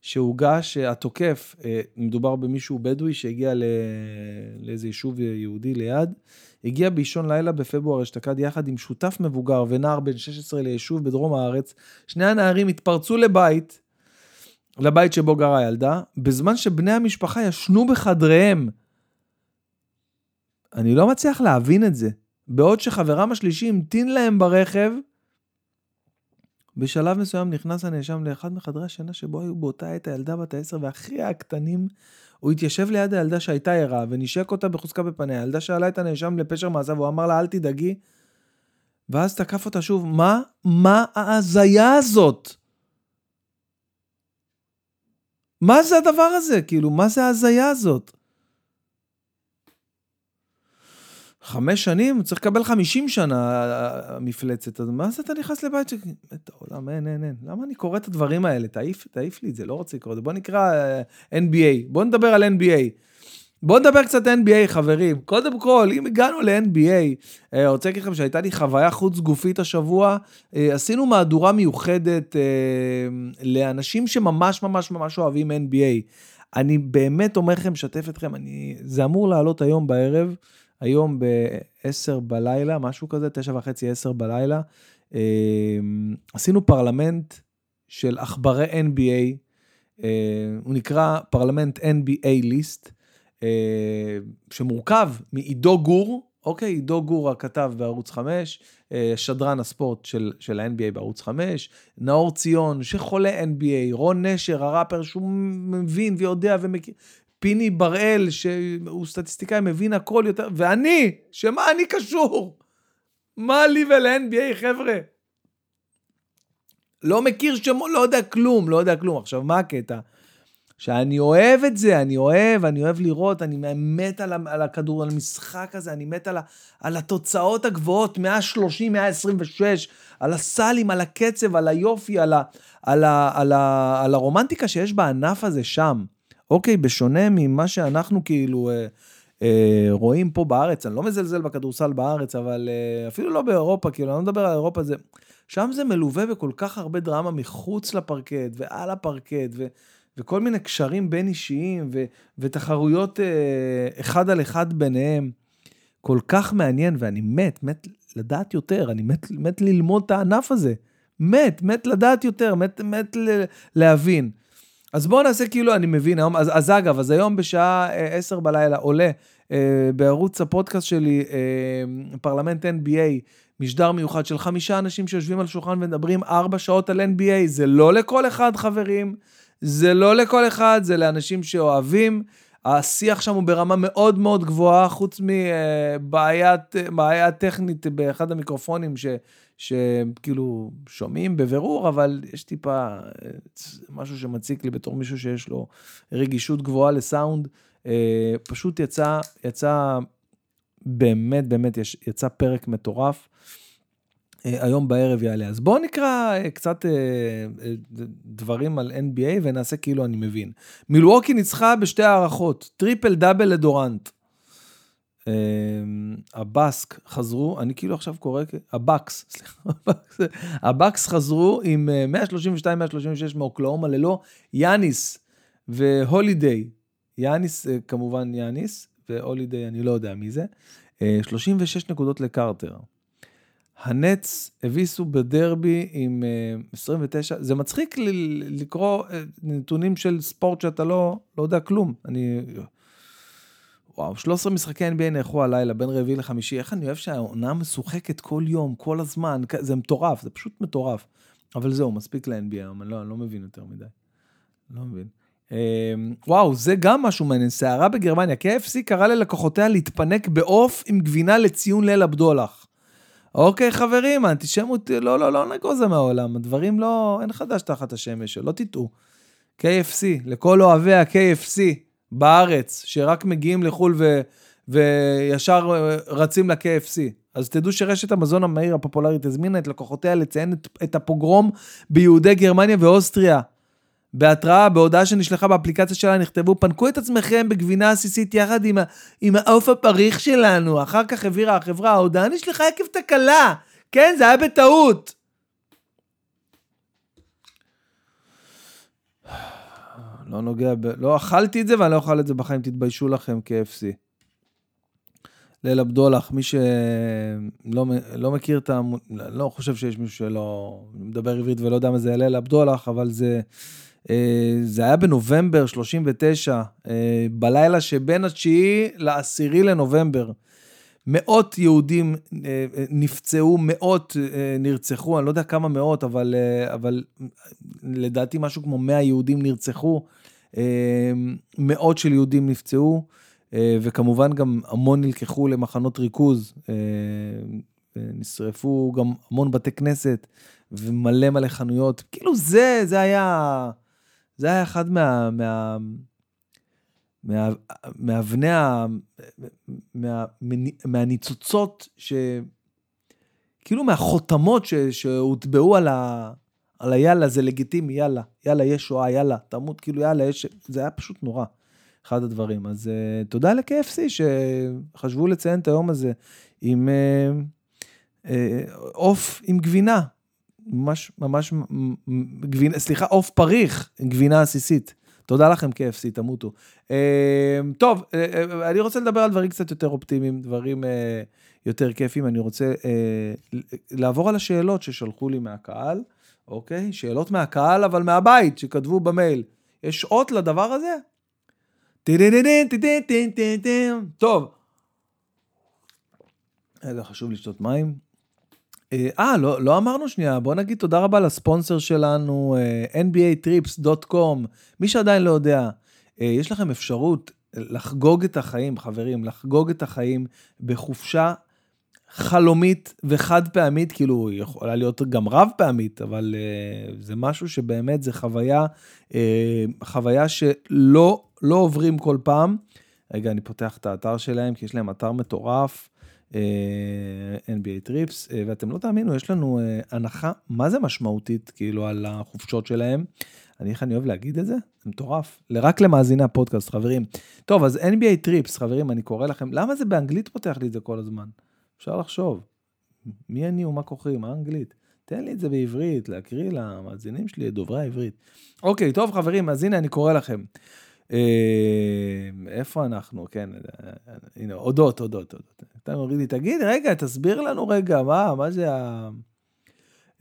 S1: שהוגש, התוקף, מדובר במישהו בדואי שהגיע לאיזה יישוב יהודי ליד, הגיע באישון לילה בפברואר אשתקד יחד עם שותף מבוגר ונער בן 16 ליישוב בדרום הארץ. שני הנערים התפרצו לבית, לבית שבו גרה הילדה, בזמן שבני המשפחה ישנו בחדריהם. אני לא מצליח להבין את זה. בעוד שחברם השלישי המתין להם ברכב, בשלב מסוים נכנס הנאשם לאחד מחדרי השינה שבו היו באותה עת הילדה בת העשר ואחיה הקטנים. הוא התיישב ליד הילדה שהייתה ערה ונשק אותה בחוזקה בפניה. הילדה שאלה את הנאשם לפשר מעשיו, והוא אמר לה, אל תדאגי. ואז תקף אותה שוב, מה? מה ההזיה הזאת? מה זה הדבר הזה? כאילו, מה זה ההזיה הזאת? חמש שנים, צריך לקבל חמישים שנה המפלצת, אז מה זה אתה נכנס לבית ש... את העולם, אין, אין, אין. למה אני קורא את הדברים האלה? תעיף, תעיף לי את זה, לא רוצה לקרוא את זה. בוא נקרא uh, NBA, בוא נדבר על NBA. בוא נדבר קצת NBA, חברים. קודם כל, אם הגענו ל-NBA, אה, רוצה להגיד לכם שהייתה לי חוויה חוץ גופית השבוע, uh, עשינו מהדורה מיוחדת uh, לאנשים שממש ממש ממש אוהבים NBA. אני באמת אומר לכם, משתף אתכם, אני... זה אמור לעלות היום בערב. היום ב-10 בלילה, משהו כזה, 9 וחצי, 10 בלילה, אה, עשינו פרלמנט של עכברי NBA, אה, הוא נקרא פרלמנט NBA list, אה, שמורכב מעידו גור, אוקיי, עידו גור הכתב בערוץ 5, שדרן הספורט של, של ה-NBA בערוץ 5, נאור ציון, שחולה NBA, רון נשר, הראפר שהוא מבין ויודע ומכיר, פיני בראל, שהוא סטטיסטיקאי, מבין הכל יותר, ואני, שמה אני קשור? מה לי ול-NBA, חבר'ה? לא מכיר שמות, לא יודע כלום, לא יודע כלום. עכשיו, מה הקטע? שאני אוהב את זה, אני אוהב, אני אוהב לראות, אני מת על, על הכדור, על המשחק הזה, אני מת על, ה, על התוצאות הגבוהות, 130, 126, על הסלים, על הקצב, על היופי, על, ה, על, ה, על, ה, על הרומנטיקה שיש בענף הזה שם. אוקיי, בשונה ממה שאנחנו כאילו אה, אה, רואים פה בארץ, אני לא מזלזל בכדורסל בארץ, אבל אה, אפילו לא באירופה, כאילו, אני לא מדבר על אירופה, זה, שם זה מלווה בכל כך הרבה דרמה מחוץ לפרקט ועל הפרקט, ו, וכל מיני קשרים בין אישיים, ו, ותחרויות אה, אחד על אחד ביניהם. כל כך מעניין, ואני מת, מת לדעת יותר, אני מת, מת ללמוד את הענף הזה. מת, מת לדעת יותר, מת, מת ל, להבין. אז בואו נעשה כאילו אני מבין היום, אז, אז אגב, אז היום בשעה 10 אה, בלילה עולה אה, בערוץ הפודקאסט שלי, אה, פרלמנט NBA, משדר מיוחד של חמישה אנשים שיושבים על שולחן ומדברים ארבע שעות על NBA, זה לא לכל אחד חברים, זה לא לכל אחד, זה לאנשים שאוהבים. השיח שם הוא ברמה מאוד מאוד גבוהה, חוץ מבעיה טכנית באחד המיקרופונים, ש, שכאילו שומעים בבירור, אבל יש טיפה משהו שמציק לי בתור מישהו שיש לו רגישות גבוהה לסאונד. אה, פשוט יצא, יצא, באמת, באמת, יצא פרק מטורף. אה, היום בערב יעלה. אז בואו נקרא אה, קצת דברים על NBA ונעשה כאילו אני מבין. מילווקי ניצחה בשתי הארכות, טריפל דאבל לדורנט. אמ, הבאסק חזרו, אני כאילו עכשיו קורא, הבאקס, סליחה, הבאקס חזרו עם 132-136 אה, מאוקלהומה ללא יאניס והולידיי. יאניס אה, כמובן יאניס, והולידיי אני לא יודע מי זה. 36 אה, נקודות לקרטר. הנץ הביסו בדרבי עם 29, זה מצחיק לקרוא נתונים של ספורט שאתה לא, לא יודע כלום. אני וואו, 13 משחקי NBA נערכו הלילה, בין רביעי לחמישי. איך אני אוהב שהעונה משוחקת כל יום, כל הזמן, זה מטורף, זה פשוט מטורף. אבל זהו, מספיק ל-NBA אני לא, אני לא מבין יותר מדי. לא מבין. אמ, וואו, זה גם משהו מעניין. סערה בגרמניה, KFC קרא ללקוחותיה להתפנק בעוף עם גבינה לציון ליל הבדולח. אוקיי, חברים, האנטישמות, לא, לא, לא נגוזה מהעולם. הדברים לא, אין חדש תחת השמש, שלא תטעו. KFC, לכל אוהבי ה-KFC. בארץ, שרק מגיעים לחו"ל ו, וישר אה, רצים ל-KFC. אז תדעו שרשת המזון המהיר הפופולרית הזמינה את לקוחותיה לציין את, את הפוגרום ביהודי גרמניה ואוסטריה. בהתראה, בהודעה שנשלחה באפליקציה שלה, נכתבו, פנקו את עצמכם בגבינה עסיסית יחד עם, עם העוף הפריך שלנו. אחר כך הבהירה החברה, ההודעה נשלחה עקב תקלה. כן, זה היה בטעות. לא נוגע ב... לא אכלתי את זה ואני לא אוכל את זה בחיים, תתביישו לכם KFC. ליל הבדולח, מי שלא לא מכיר את ה... לא חושב שיש מישהו שלא מדבר עברית ולא יודע מה זה ליל הבדולח, אבל זה, אה, זה היה בנובמבר 39, אה, בלילה שבין התשיעי לעשירי לנובמבר. מאות יהודים אה, נפצעו, מאות נרצחו, אני לא יודע כמה מאות, אבל, אבל לדעתי משהו כמו 100 יהודים נרצחו, מאות של יהודים נפצעו. אה, וכמובן גם המון נלקחו למחנות ריכוז, אה, נשרפו גם המון בתי כנסת ומלא מלא חנויות. כאילו זה, זה היה, זה היה אחד מה... מה מה, מאבני ה... מה, מהניצוצות, ש... כאילו מהחותמות ש, שהוטבעו על, ה, על היאללה, זה לגיטימי, יאללה, יאללה, יש שואה, יאללה, תמות, כאילו יאללה, יש... זה היה פשוט נורא. אחד הדברים. אז uh, תודה ל-KFC שחשבו לציין את היום הזה עם עוף uh, uh, עם גבינה. ממש, ממש, גבינה, סליחה, עוף פריך עם גבינה עסיסית. תודה לכם KFC, תמותו. Uh, טוב, uh, אני רוצה לדבר על דברים קצת יותר אופטימיים, דברים uh, יותר כיפים. אני רוצה לעבור על השאלות ששלחו לי מהקהל, אוקיי? שאלות מהקהל, אבל מהבית, שכתבו במייל. יש אות לדבר הזה? טוב. רגע, חשוב לשתות מים. אה, לא, לא אמרנו שנייה, בוא נגיד תודה רבה לספונסר שלנו, nbatrips.com. מי שעדיין לא יודע, יש לכם אפשרות לחגוג את החיים, חברים, לחגוג את החיים בחופשה חלומית וחד פעמית, כאילו, היא יכולה להיות גם רב פעמית, אבל uh, זה משהו שבאמת זה חוויה, uh, חוויה שלא לא עוברים כל פעם. רגע, אני פותח את האתר שלהם, כי יש להם אתר מטורף, uh, NBA טריפס, uh, ואתם לא תאמינו, יש לנו uh, הנחה, מה זה משמעותית, כאילו, על החופשות שלהם. אני, איך אני אוהב להגיד את זה? זה מטורף. רק למאזיני הפודקאסט, חברים. טוב, אז NBA טריפס, חברים, אני קורא לכם, למה זה באנגלית פותח לי את זה כל הזמן? אפשר לחשוב, מי אני ומה כוחי, מה אנגלית? תן לי את זה בעברית, להקריא למאזינים שלי את דוברי העברית. אוקיי, טוב חברים, אז הנה אני קורא לכם. אה, איפה אנחנו? כן, הנה, הודות, הודות, הודות. אתה מוריד לי, תגיד, רגע, תסביר לנו רגע, מה, מה זה ה...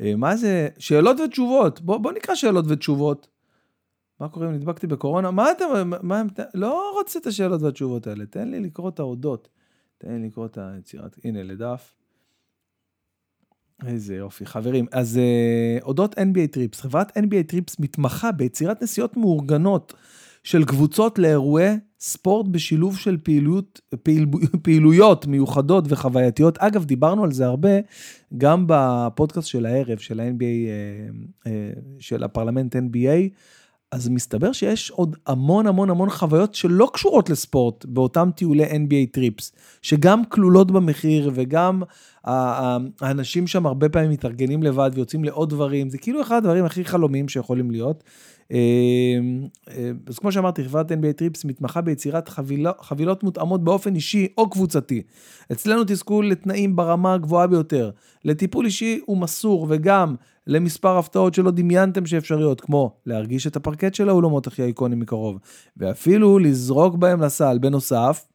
S1: אה, מה זה? שאלות ותשובות. בוא, בוא נקרא שאלות ותשובות. מה קורה אם נדבקתי בקורונה? מה אתה, מה, לא רוצה את השאלות והתשובות האלה, תן לי לקרוא את האודות. תן לי לקרוא את היצירת, הנה לדף. איזה יופי. חברים, אז אה, אודות NBA Trips, חברת NBA Trips מתמחה ביצירת נסיעות מאורגנות של קבוצות לאירועי ספורט בשילוב של פעילות, פעיל, פעילויות מיוחדות וחווייתיות. אגב, דיברנו על זה הרבה גם בפודקאסט של הערב, של ה-NBA, אה, אה, של הפרלמנט NBA. אז מסתבר שיש עוד המון המון המון חוויות שלא קשורות לספורט באותם טיולי NBA Trips, שגם כלולות במחיר וגם האנשים שם הרבה פעמים מתארגנים לבד ויוצאים לעוד דברים, זה כאילו אחד הדברים הכי חלומיים שיכולים להיות. אה, אה, אז כמו שאמרתי, חברת NBA Trips מתמחה ביצירת חבילות, חבילות מותאמות באופן אישי או קבוצתי. אצלנו תזכו לתנאים ברמה הגבוהה ביותר, לטיפול אישי ומסור וגם למספר הפתעות שלא דמיינתם שאפשריות, כמו להרגיש את הפרקט של האולמות הכי איקונים מקרוב, ואפילו לזרוק בהם לסל. בנוסף,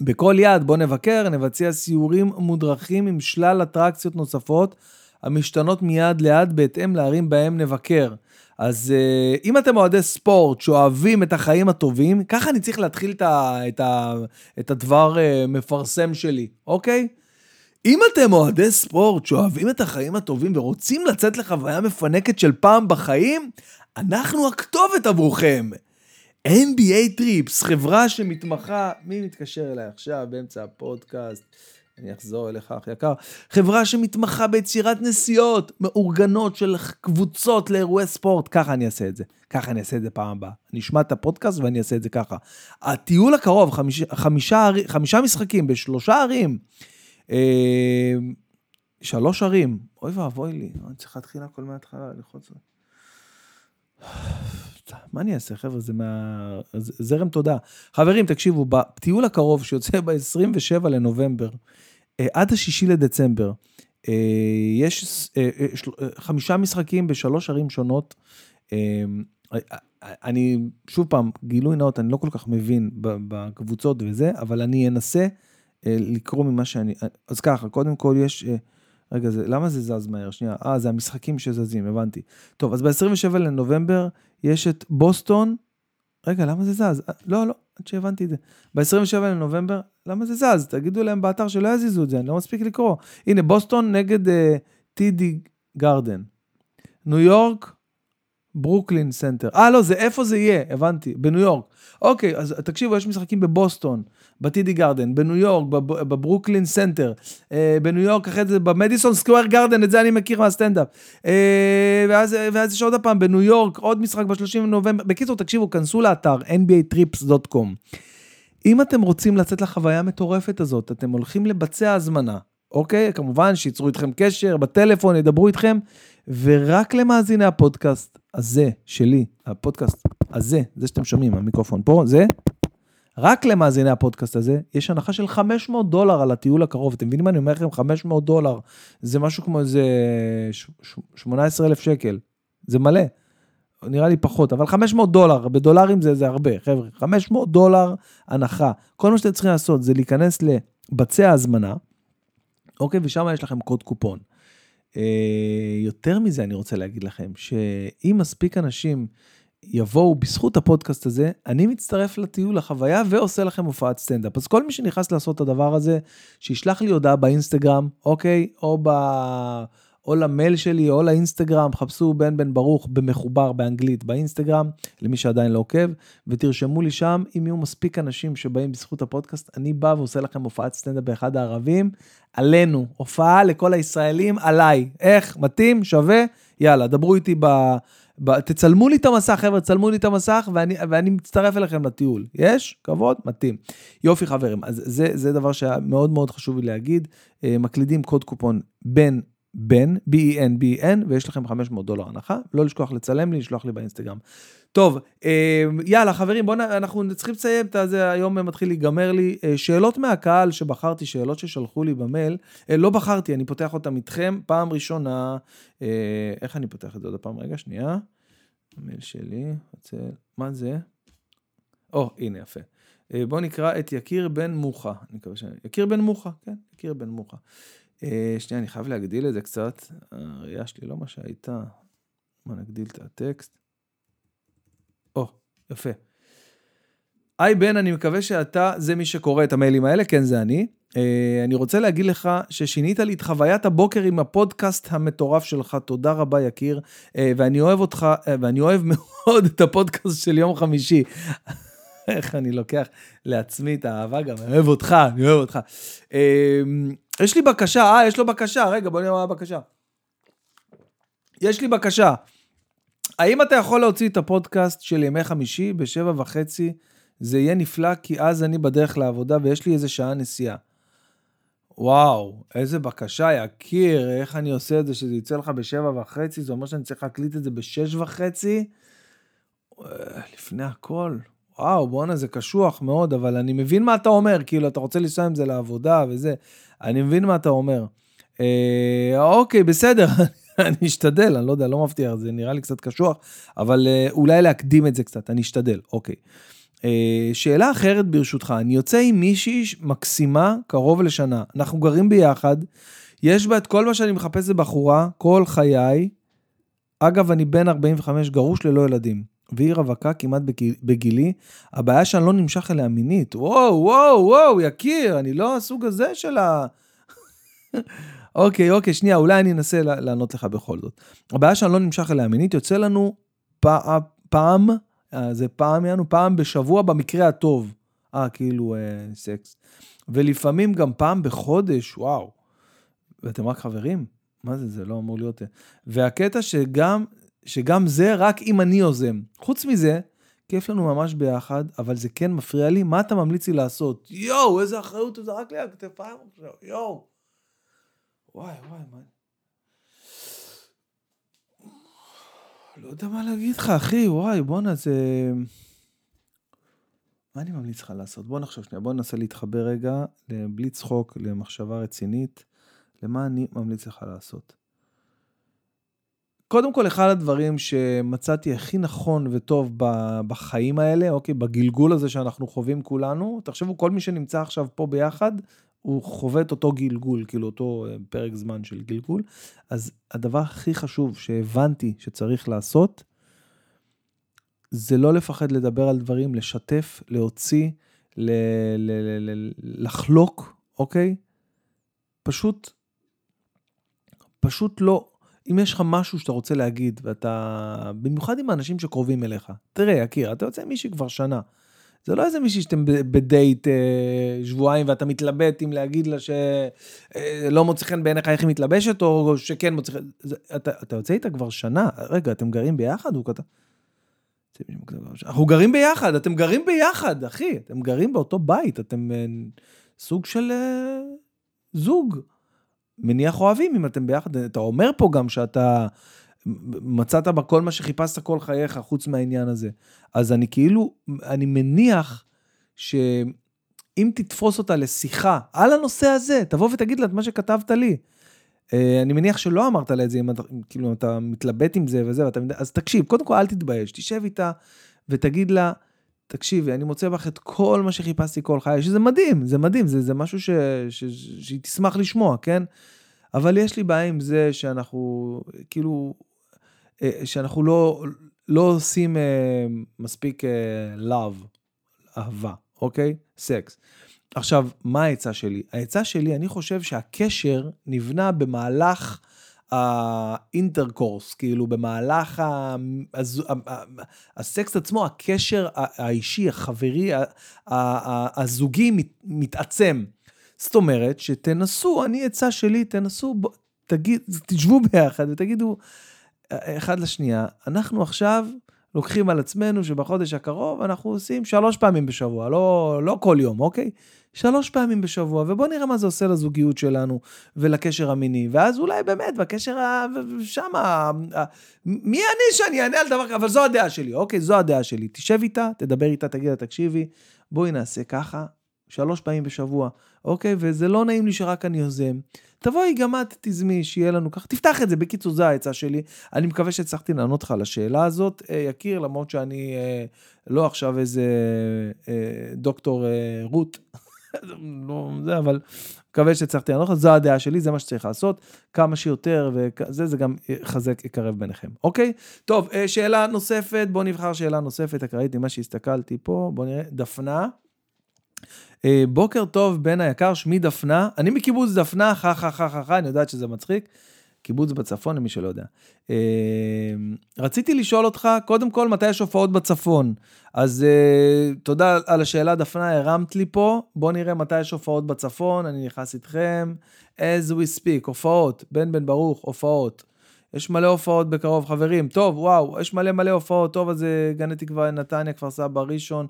S1: בכל יעד בו נבקר, נבצע סיורים מודרכים עם שלל אטרקציות נוספות, המשתנות מיעד ליעד בהתאם לערים בהם נבקר. אז uh, אם אתם אוהדי ספורט שאוהבים את החיים הטובים, ככה אני צריך להתחיל את, ה, את, ה, את הדבר uh, מפרסם שלי, אוקיי? אם אתם אוהדי ספורט שאוהבים את החיים הטובים ורוצים לצאת לחוויה מפנקת של פעם בחיים, אנחנו הכתובת עבורכם. NBA טריפס, חברה שמתמחה, מי מתקשר אליי עכשיו באמצע הפודקאסט? אני אחזור אליך, אח יקר. חברה שמתמחה ביצירת נסיעות מאורגנות של קבוצות לאירועי ספורט. ככה אני אעשה את זה. ככה אני אעשה את זה פעם הבאה. אני אשמע את הפודקאסט ואני אעשה את זה ככה. הטיול הקרוב, חמיש, חמישה, חמישה משחקים בשלושה ערים. אה, שלוש ערים. אוי ואבוי לי, אני צריך להתחיל הכל מההתחלה, ללחוץ. מה אני אעשה, חבר'ה, זה מה... זרם תודה. חברים, תקשיבו, בטיול הקרוב שיוצא ב-27 לנובמבר, אה, עד ה-6 לדצמבר, אה, יש אה, חמישה משחקים בשלוש ערים שונות. אני, שוב פעם, גילוי נאות, אני לא כל כך מבין בקבוצות וזה, אבל אני אנסה לקרוא ממה שאני... אז ככה, קודם כל יש... רגע, זה, למה זה זז מהר? שנייה. אה, זה המשחקים שזזים, הבנתי. טוב, אז ב-27 לנובמבר יש את בוסטון. רגע, למה זה זז? לא, לא, עד שהבנתי את זה. ב-27 לנובמבר, למה זה זז? תגידו להם באתר שלא יזיזו את זה, אני לא מספיק לקרוא. הנה, בוסטון נגד טידי uh, גרדן. ניו יורק, ברוקלין סנטר. אה, לא, זה איפה זה יהיה, הבנתי, בניו יורק. אוקיי, אז תקשיבו, יש משחקים בבוסטון, ב TD Garden, בניו יורק, בברוקלין סנטר, אה, בניו יורק, אחרי זה במדיסון סקוויר גרדן, את זה אני מכיר מהסטנדאפ. אה, ואז, ואז יש עוד פעם, בניו יורק, עוד משחק ב-30 בנובמבר. בקיצור, תקשיבו, כנסו לאתר nbatrips.com. אם אתם רוצים לצאת לחוויה המטורפת הזאת, אתם הולכים לבצע הזמנה, אוקיי? כמובן שייצרו איתכם קשר, בטלפון, ידברו איתכם, ורק למאזיני הפודקאסט הזה, שלי, הפודקאסט הזה, זה שאתם שומעים, המיקרופון פה, זה, רק למאזיני הפודקאסט הזה, יש הנחה של 500 דולר על הטיול הקרוב. אתם מבינים מה אני אומר לכם? 500 דולר. זה משהו כמו איזה 18,000 שקל. זה מלא. נראה לי פחות, אבל 500 דולר, בדולרים זה, זה הרבה, חבר'ה. 500 דולר הנחה. כל מה שאתם צריכים לעשות זה להיכנס לבצע הזמנה, אוקיי? ושם יש לכם קוד קופון. אה, יותר מזה אני רוצה להגיד לכם, שאם מספיק אנשים יבואו בזכות הפודקאסט הזה, אני מצטרף לטיול, לחוויה, ועושה לכם הופעת סטנדאפ. אז כל מי שנכנס לעשות את הדבר הזה, שישלח לי הודעה באינסטגרם, אוקיי? או, ב... או למייל שלי, או לאינסטגרם, חפשו בן בן ברוך במחובר באנגלית באינסטגרם, למי שעדיין לא עוקב, ותרשמו לי שם, אם יהיו מספיק אנשים שבאים בזכות הפודקאסט, אני בא ועושה לכם הופעת סטנדאפ באחד הערבים, עלינו, הופעה לכל הישראלים, עליי. איך? מתאים? שווה? יאללה, דברו איתי ב... ב... תצלמו לי את המסך, חבר'ה, תצלמו לי את המסך, ואני, ואני מצטרף אליכם לטיול. יש? כבוד? מתאים. יופי, חברים. אז זה, זה דבר שהיה מאוד מאוד חשוב לי להגיד. אה, מקלידים קוד קופון בין בן, B-E-N, B-E-N, ויש לכם 500 דולר הנחה. לא לשכוח לצלם לי, לשלוח לי באינסטגרם. טוב, אה, יאללה, חברים, בואו, אנחנו צריכים לסיים את זה, היום מתחיל להיגמר לי. אה, שאלות מהקהל שבחרתי, שאלות ששלחו לי במייל, אה, לא בחרתי, אני פותח אותם איתכם. פעם ראשונה, איך אני פותח את זה עוד פעם? רגע, שנייה. המייל שלי, מה זה? או, הנה, יפה. בואו נקרא את יקיר בן מוחה. אני מקווה ש... יקיר בן מוחה, כן, יקיר בן מוחה. שנייה, אני חייב להגדיל את זה קצת. הראייה שלי לא מה שהייתה. בוא נגדיל את הטקסט. או, יפה. היי בן, אני מקווה שאתה זה מי שקורא את המיילים האלה, כן, זה אני. Uh, אני רוצה להגיד לך ששינית לי את חוויית הבוקר עם הפודקאסט המטורף שלך, תודה רבה יקיר, uh, ואני אוהב אותך, uh, ואני אוהב מאוד את הפודקאסט של יום חמישי. איך אני לוקח לעצמי את האהבה גם, אני אוהב אותך, אני אוהב אותך. Uh, יש לי בקשה, אה, יש לו בקשה, רגע, בוא נראה מה הבקשה. יש לי בקשה. האם אתה יכול להוציא את הפודקאסט של ימי חמישי בשבע וחצי? זה יהיה נפלא, כי אז אני בדרך לעבודה ויש לי איזה שעה נסיעה. וואו, איזה בקשה, יקיר, איך אני עושה את זה שזה יצא לך בשבע וחצי? זה אומר שאני צריך להקליט את זה בשש וחצי? אה, לפני הכל, וואו, בואנה, זה קשוח מאוד, אבל אני מבין מה אתה אומר, כאילו, אתה רוצה לנסוע עם זה לעבודה וזה, אני מבין מה אתה אומר. אה, אוקיי, בסדר, אני אשתדל, אני לא יודע, לא מבטיח, זה נראה לי קצת קשוח, אבל אה, אולי להקדים את זה קצת, אני אשתדל, אוקיי. אה, שאלה אחרת ברשותך, אני יוצא עם מישהי מקסימה קרוב לשנה, אנחנו גרים ביחד, יש בה את כל מה שאני מחפש לבחורה, כל חיי. אגב, אני בן 45 גרוש ללא ילדים, והיא רווקה כמעט בגילי, הבעיה שאני לא נמשך אליה מינית. וואו, וואו, וואו, יקיר, אני לא הסוג הזה של ה... אוקיי, אוקיי, שנייה, אולי אני אנסה לענות לך בכל זאת. הבעיה שאני לא נמשך אליה מינית, יוצא לנו פע, פעם, אה, זה פעם, יענו, פעם בשבוע במקרה הטוב. אה, כאילו, אה, סקס. ולפעמים גם פעם בחודש, וואו. ואתם רק חברים? מה זה, זה לא אמור להיות... אה. והקטע שגם, שגם זה רק אם אני יוזם. חוץ מזה, כיף לנו ממש ביחד, אבל זה כן מפריע לי, מה אתה ממליץ לי לעשות? יואו, איזה אחריות זה רק לי על כתפיים עכשיו, יואו. וואי, וואי, מה... לא יודע מה להגיד לך, אחי, וואי, בואנה, זה... מה אני ממליץ לך לעשות? בוא נחשוב שנייה, בוא ננסה להתחבר רגע, בלי צחוק, למחשבה רצינית, למה אני ממליץ לך לעשות. קודם כל, אחד הדברים שמצאתי הכי נכון וטוב בחיים האלה, אוקיי, בגלגול הזה שאנחנו חווים כולנו, תחשבו, כל מי שנמצא עכשיו פה ביחד, הוא חווה את אותו גלגול, כאילו אותו אה, פרק זמן של גלגול. אז הדבר הכי חשוב שהבנתי שצריך לעשות, זה לא לפחד לדבר על דברים, לשתף, להוציא, ל- ל- ל- לחלוק, אוקיי? פשוט, פשוט לא. אם יש לך משהו שאתה רוצה להגיד, ואתה, במיוחד עם האנשים שקרובים אליך, תראה, יקיר, אתה יוצא עם מישהי כבר שנה. זה לא איזה מישהי שאתם בדייט אה, שבועיים ואתה מתלבט אם להגיד לה שלא אה, מוצא חן בעיניך איך היא מתלבשת, או שכן מוצא חן, אתה, אתה יוצא איתה כבר שנה, רגע, אתם גרים ביחד? הוא כתב... אנחנו גרים ביחד, אתם גרים ביחד, אחי, אתם גרים באותו בית, אתם אה, סוג של אה, זוג. מניח אוהבים אם אתם ביחד, אתה אומר פה גם שאתה מצאת בכל מה שחיפשת כל חייך, חוץ מהעניין הזה. אז אני כאילו, אני מניח שאם תתפוס אותה לשיחה על הנושא הזה, תבוא ותגיד לה את מה שכתבת לי. אה, אני מניח שלא אמרת לה את זה, אם אתה, כאילו, אתה מתלבט עם זה וזה, ואתה, אז תקשיב, קודם כל אל תתבייש, תשב איתה ותגיד לה, תקשיבי, אני מוצא בך את כל מה שחיפשתי כל חיי, שזה מדהים, זה מדהים, זה, זה משהו שהיא תשמח לשמוע, כן? אבל יש לי בעיה עם זה שאנחנו, כאילו, אה, שאנחנו לא, לא עושים אה, מספיק love, אהבה, אוקיי? סקס. עכשיו, מה העצה שלי? העצה שלי, אני חושב שהקשר נבנה במהלך האינטרקורס, כאילו במהלך ה... הז... הסקס עצמו, הקשר האישי, החברי, הזוגי מתעצם. זאת אומרת שתנסו, אני עצה שלי, תנסו, תגיד, תשבו ביחד ותגידו אחד לשנייה, אנחנו עכשיו לוקחים על עצמנו שבחודש הקרוב אנחנו עושים שלוש פעמים בשבוע, לא, לא כל יום, אוקיי? שלוש פעמים בשבוע, ובוא נראה מה זה עושה לזוגיות שלנו ולקשר המיני, ואז אולי באמת בקשר ה... שמה, מי אני שאני אענה על דבר כזה, אבל זו הדעה שלי, אוקיי? זו הדעה שלי. תשב איתה, תדבר איתה, תגיד לה, תקשיבי, בואי נעשה ככה, שלוש פעמים בשבוע, אוקיי? וזה לא נעים לי שרק אני יוזם. תבואי גם את תזמי, שיהיה לנו ככה, תפתח את זה, בקיצור, זו העצה שלי. אני מקווה שהצלחתי לענות לך על השאלה הזאת, אה, יקיר, למרות שאני אה, לא עכשיו איזה אה, דוקטור רות. לא זה, אבל מקווה שהצלחתי לענות לך, זו הדעה שלי, זה מה שצריך לעשות, כמה שיותר, וזה, זה גם יחזק, יקרב ביניכם, אוקיי? טוב, שאלה נוספת, בואו נבחר שאלה נוספת, אקראית ממה שהסתכלתי פה, בואו נראה, דפנה. אה, בוקר טוב, בן היקר, שמי דפנה. אני מקיבוץ דפנה, חה חה חה חה חה, אני יודעת שזה מצחיק. קיבוץ בצפון, למי שלא יודע. אה, רציתי לשאול אותך, קודם כל, מתי יש הופעות בצפון? אז אה, תודה על השאלה, דפנה, הרמת לי פה. בואו נראה מתי יש הופעות בצפון, אני נכנס איתכם. as we speak, הופעות, בן בן ברוך, הופעות. יש מלא הופעות בקרוב, חברים. טוב, וואו, יש מלא מלא הופעות. טוב, אז גני תקווה, נתניה, כפר סבא, ראשון.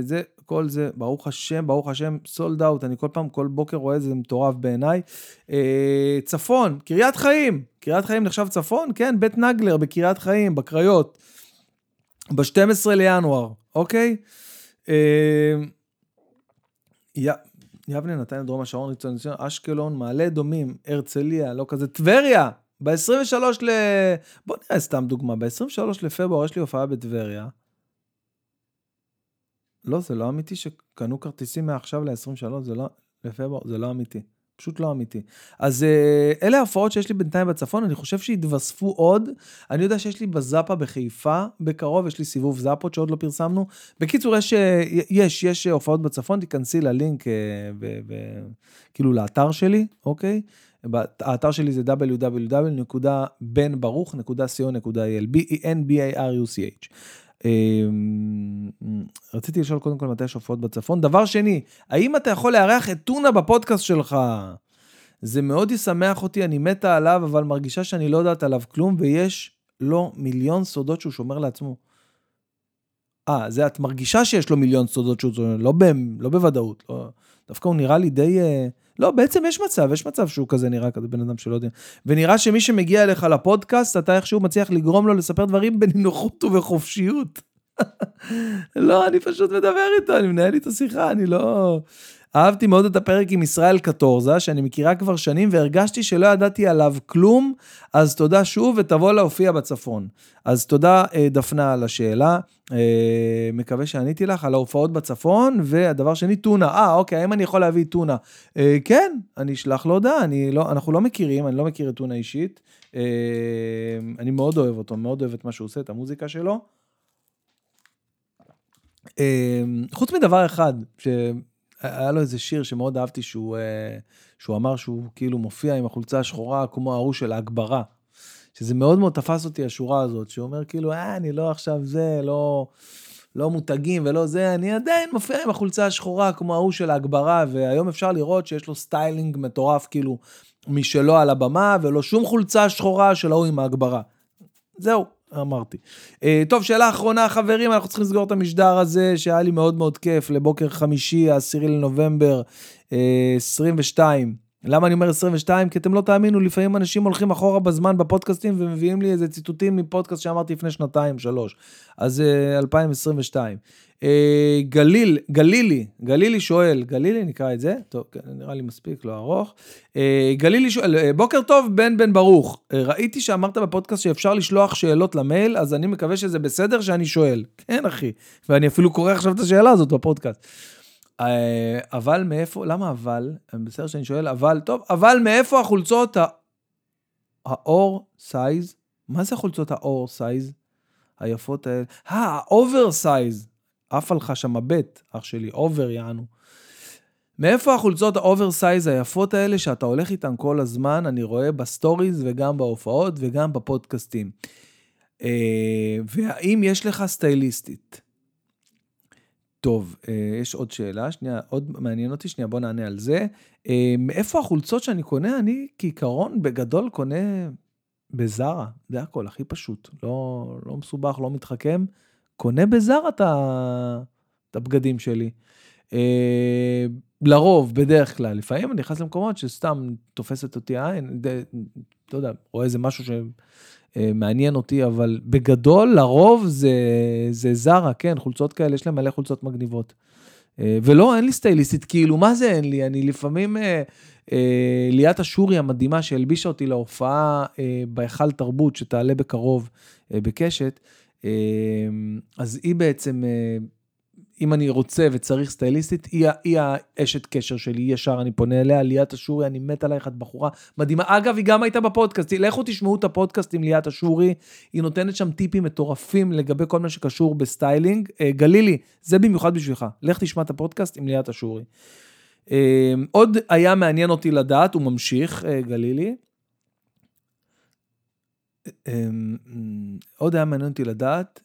S1: זה, כל זה, ברוך השם, ברוך השם, סולד אאוט. אני כל פעם, כל בוקר רואה את זה, מטורף בעיניי. אה, צפון, קריית חיים. קריית חיים נחשב צפון? כן, בית נגלר בקריית חיים, בקריות. ב-12 לינואר, אוקיי? אה. יבנה, נתניה, דרום השרון, רצון, אשקלון, מעלה אדומים, הרצליה, לא כזה, טבריה, ב-23 ל... בוא נראה סתם דוגמה, ב-23 לפברואר יש לי הופעה בטבריה. לא, זה לא אמיתי שקנו כרטיסים מעכשיו ל-23, זה לא... לפברואר, זה לא אמיתי. פשוט לא אמיתי. אז אה, אלה ההופעות שיש לי בינתיים בצפון, אני חושב שיתווספו עוד. אני יודע שיש לי בזאפה בחיפה בקרוב, יש לי סיבוב זאפות שעוד לא פרסמנו. בקיצור, יש, אה, יש, יש הופעות בצפון, תיכנסי ללינק, כאילו לאתר שלי, אוקיי? האתר שלי זה www.benbaruch.co.il, b-e-n-b-a-r-u-c-h. אמ, רציתי לשאול קודם כל מתי יש הופעות בצפון. דבר שני, האם אתה יכול לארח את טונה בפודקאסט שלך? זה מאוד ישמח אותי, אני מתה עליו, אבל מרגישה שאני לא יודעת עליו כלום, ויש לו מיליון סודות שהוא שומר לעצמו. אה, זה את מרגישה שיש לו מיליון סודות שהוא שומר, לא, ב, לא בוודאות. לא, דווקא הוא נראה לי די... Uh, לא, בעצם יש מצב, יש מצב שהוא כזה נראה כזה בן אדם שלא יודע. ונראה שמי שמגיע אליך לפודקאסט, אתה איכשהו מצליח לגרום לו לספר דברים בנינוחות ובחופשיות. לא, אני פשוט מדבר איתו, אני מנהל איתו שיחה, אני לא... אהבתי מאוד את הפרק עם ישראל קטורזה, שאני מכירה כבר שנים, והרגשתי שלא ידעתי עליו כלום, אז תודה שוב, ותבוא להופיע בצפון. אז תודה, אה, דפנה, על השאלה. אה, מקווה שעניתי לך על ההופעות בצפון, והדבר שני, טונה. אה, אוקיי, האם אני יכול להביא טונה? אה, כן, אני אשלח לו הודעה, לא, אנחנו לא מכירים, אני לא מכיר את טונה אישית. אני מאוד אוהב אותו, מאוד אוהב את מה שהוא עושה, את המוזיקה שלו. חוץ מדבר אחד, ש... היה לו איזה שיר שמאוד אהבתי, שהוא, אה, שהוא אמר שהוא כאילו מופיע עם החולצה השחורה כמו ההוא של ההגברה. שזה מאוד מאוד תפס אותי השורה הזאת, שהוא אומר כאילו, אה, אני לא עכשיו זה, לא, לא מותגים ולא זה, אני עדיין מופיע עם החולצה השחורה כמו ההוא של ההגברה, והיום אפשר לראות שיש לו סטיילינג מטורף, כאילו, משלו על הבמה, ולא שום חולצה שחורה של ההוא עם ההגברה. זהו, אמרתי. Uh, טוב, שאלה אחרונה, חברים, אנחנו צריכים לסגור את המשדר הזה, שהיה לי מאוד מאוד כיף, לבוקר חמישי, העשירי לנובמבר uh, 22. למה אני אומר 22? כי אתם לא תאמינו, לפעמים אנשים הולכים אחורה בזמן בפודקאסטים ומביאים לי איזה ציטוטים מפודקאסט שאמרתי לפני שנתיים, שלוש. אז uh, 2022. אה, גליל, גלילי, גלילי שואל, גלילי נקרא את זה, טוב, כן, נראה לי מספיק, לא ארוך. אה, גלילי שואל, אה, בוקר טוב, בן בן ברוך. ראיתי שאמרת בפודקאסט שאפשר לשלוח שאלות למייל, אז אני מקווה שזה בסדר שאני שואל. כן, אחי, ואני אפילו קורא עכשיו את השאלה הזאת בפודקאסט. אבל מאיפה, למה אבל? בסדר שאני שואל, אבל, טוב, אבל מאיפה החולצות האור size? מה זה החולצות האור size? היפות האלה? אה, ה oversize. עף עליך שם הבט, אח שלי, over יענו. מאיפה החולצות ה oversize היפות האלה שאתה הולך איתן כל הזמן, אני רואה בסטוריז וגם בהופעות וגם בפודקאסטים. אה, והאם יש לך סטייליסטית? טוב, אה, יש עוד שאלה, שנייה, עוד מעניין אותי, שנייה, בוא נענה על זה. אה, מאיפה החולצות שאני קונה? אני כעיקרון בגדול קונה בזארה, זה הכל, הכי פשוט. לא, לא מסובך, לא מתחכם. קונה בזארה את הבגדים שלי. אה, לרוב, בדרך כלל, לפעמים אני נכנס למקומות שסתם תופסת אותי העין, לא יודע, רואה איזה משהו שמעניין אותי, אבל בגדול, לרוב זה, זה זרה, כן, חולצות כאלה, יש להם מלא חולצות מגניבות. אה, ולא, אין לי סטייליסטית, כאילו, מה זה אין לי? אני לפעמים, אה, אה, ליאת אשורי המדהימה שהלבישה אותי להופעה אה, בהיכל תרבות, שתעלה בקרוב אה, בקשת, אמ, אז היא בעצם, אה, אם אני רוצה וצריך סטייליסטית, היא, היא האשת קשר שלי, ישר אני פונה אליה, ליאת אשורי, אני מת עלייך, את בחורה מדהימה. אגב, היא גם הייתה בפודקאסט, לכו תשמעו את הפודקאסט עם ליאת אשורי, היא נותנת שם טיפים מטורפים לגבי כל מה שקשור בסטיילינג. אה, גלילי, זה במיוחד בשבילך, לך תשמע את הפודקאסט עם ליאת אשורי. אמ, עוד היה מעניין אותי לדעת, הוא ממשיך, אה, גלילי. אמ, עוד היה מעניין אותי לדעת,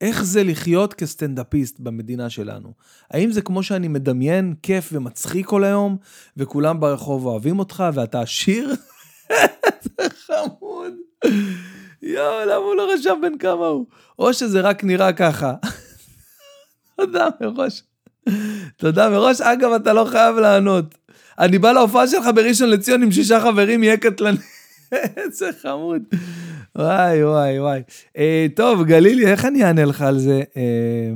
S1: איך זה לחיות כסטנדאפיסט במדינה שלנו? האם זה כמו שאני מדמיין, כיף ומצחיק כל היום, וכולם ברחוב אוהבים אותך ואתה עשיר? זה חמוד. יואו, למה הוא לא רשם בן כמה הוא? או שזה רק נראה ככה. תודה מראש. תודה מראש. אגב, אתה לא חייב לענות. אני בא להופעה שלך בראשון לציון עם שישה חברים, יהיה קטלני. איזה חמוד. וואי, וואי, וואי. אה, טוב, גלילי, איך אני אענה לך על זה? אה,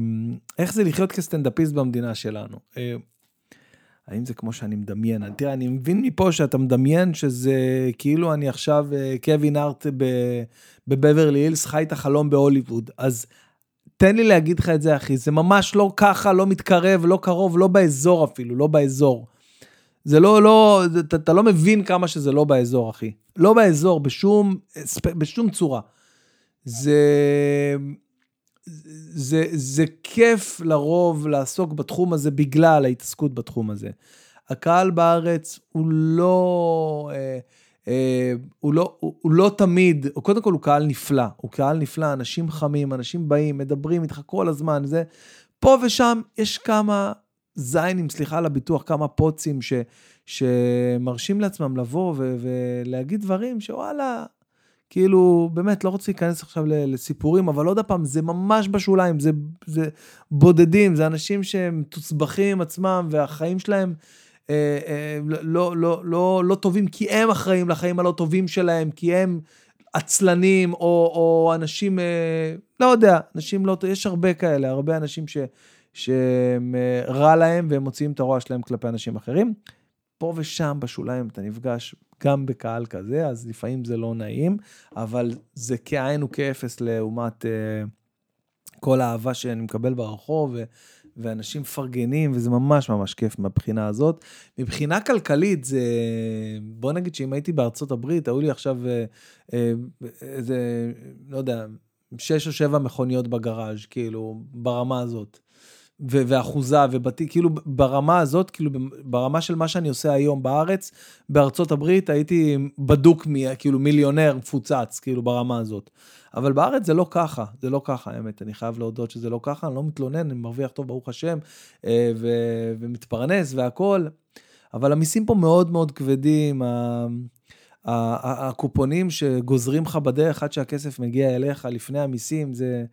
S1: איך זה לחיות כסטנדאפיסט במדינה שלנו? אה, האם זה כמו שאני מדמיין? תראה, אני מבין מפה שאתה מדמיין שזה כאילו אני עכשיו אה, קווין ארט בבברלי הילס, חי את החלום בהוליווד. אז תן לי להגיד לך את זה, אחי, זה ממש לא ככה, לא מתקרב, לא קרוב, לא באזור אפילו, לא באזור. זה לא, לא, אתה, אתה לא מבין כמה שזה לא באזור, אחי. לא באזור, בשום, בשום צורה. זה, זה, זה כיף לרוב לעסוק בתחום הזה בגלל ההתעסקות בתחום הזה. הקהל בארץ הוא לא, אה, אה, הוא לא, הוא, הוא לא תמיד, הוא קודם כל הוא קהל נפלא, הוא קהל נפלא, אנשים חמים, אנשים באים, מדברים איתך כל הזמן, זה, פה ושם יש כמה זיינים, סליחה על הביטוח, כמה פוצים ש, שמרשים לעצמם לבוא ו, ולהגיד דברים שוואלה, כאילו, באמת, לא רוצה להיכנס עכשיו לסיפורים, אבל עוד פעם, זה ממש בשוליים, זה, זה בודדים, זה אנשים שהם מתוסבכים עצמם, והחיים שלהם אה, אה, לא, לא, לא, לא טובים כי הם אחראים לחיים הלא טובים שלהם, כי הם עצלנים, או, או אנשים, אה, לא יודע, אנשים לא, יש הרבה כאלה, הרבה אנשים ש, שרע להם והם מוציאים את הרוע שלהם כלפי אנשים אחרים. פה ושם בשוליים אתה נפגש גם בקהל כזה, אז לפעמים זה לא נעים, אבל זה כאין וכאפס לעומת uh, כל האהבה שאני מקבל ברחוב, ו, ואנשים מפרגנים, וזה ממש ממש כיף מהבחינה הזאת. מבחינה כלכלית, זה... בוא נגיד שאם הייתי בארצות הברית, היו לי עכשיו uh, uh, איזה, לא יודע, שש או שבע מכוניות בגראז', כאילו, ברמה הזאת. ואחוזה ובתי, כאילו ברמה הזאת, כאילו ברמה של מה שאני עושה היום בארץ, בארצות הברית הייתי בדוק, מ, כאילו מיליונר מפוצץ, כאילו ברמה הזאת. אבל בארץ זה לא ככה, זה לא ככה, האמת, אני חייב להודות שזה לא ככה, אני לא מתלונן, אני מרוויח טוב, ברוך השם, אה, ו- ומתפרנס והכול, אבל המיסים פה מאוד מאוד כבדים, הקופונים שגוזרים לך בדרך עד שהכסף מגיע אליך לפני המיסים, זה...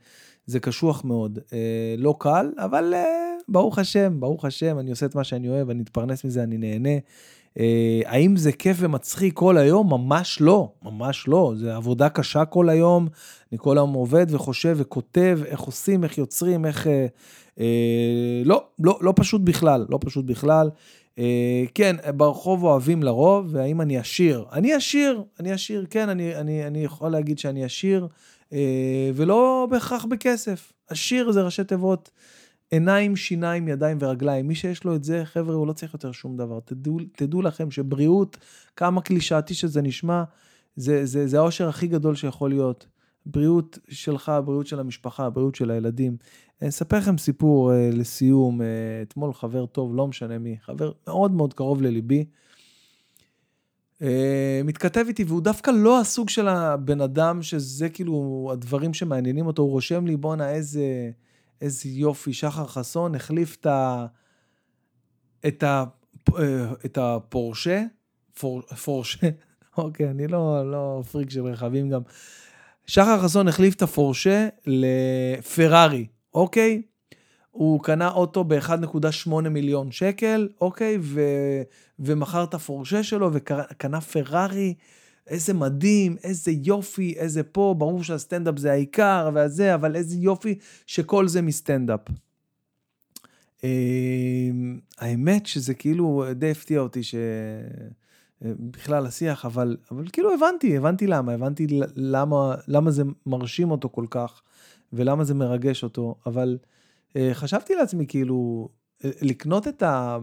S1: זה קשוח מאוד. אה, לא קל, אבל אה, ברוך השם, ברוך השם, אני עושה את מה שאני אוהב, אני אתפרנס מזה, אני נהנה. אה, האם זה כיף ומצחיק כל היום? ממש לא, ממש לא. זה עבודה קשה כל היום. אני כל היום עובד וחושב וכותב איך עושים, איך יוצרים, איך... אה, אה, לא, לא, לא פשוט בכלל, לא פשוט בכלל. אה, כן, ברחוב אוהבים לרוב, והאם אני עשיר? אני עשיר, אני עשיר, כן, אני, אני, אני יכול להגיד שאני עשיר. אה, ולא בהכרח בכסף. עשיר זה ראשי תיבות, עיניים, שיניים, ידיים ורגליים. מי שיש לו את זה, חבר'ה, הוא לא צריך יותר שום דבר. תדעו, תדעו לכם שבריאות, כמה קלישאתי שזה נשמע, זה, זה, זה העושר הכי גדול שיכול להיות. בריאות שלך, בריאות של המשפחה, בריאות של הילדים. אני אספר לכם סיפור uh, לסיום. אתמול חבר טוב, לא משנה מי, חבר מאוד מאוד קרוב לליבי, אה, מתכתב איתי, והוא דווקא לא הסוג של הבן אדם שזה כאילו הדברים שמעניינים אותו, הוא רושם לי, בואנה, איזה, איזה יופי, שחר חסון החליף את, ה, את, ה, אה, את הפורשה, פור, פורשה, אוקיי, אני לא, לא פריק של רכבים גם. שחר חסון החליף את הפורשה לפרארי, אוקיי? הוא קנה אוטו ב-1.8 מיליון שקל, אוקיי? ו... ומכר את הפורשה שלו וקנה פרארי. איזה מדהים, איזה יופי, איזה פה, ברור שהסטנדאפ זה העיקר והזה, אבל איזה יופי שכל זה מסטנדאפ. אמ, האמת שזה כאילו די הפתיע אותי שבכלל השיח, אבל, אבל כאילו הבנתי, הבנתי למה, הבנתי למה, למה זה מרשים אותו כל כך, ולמה זה מרגש אותו, אבל חשבתי לעצמי, כאילו, אה, לקנות את, ה,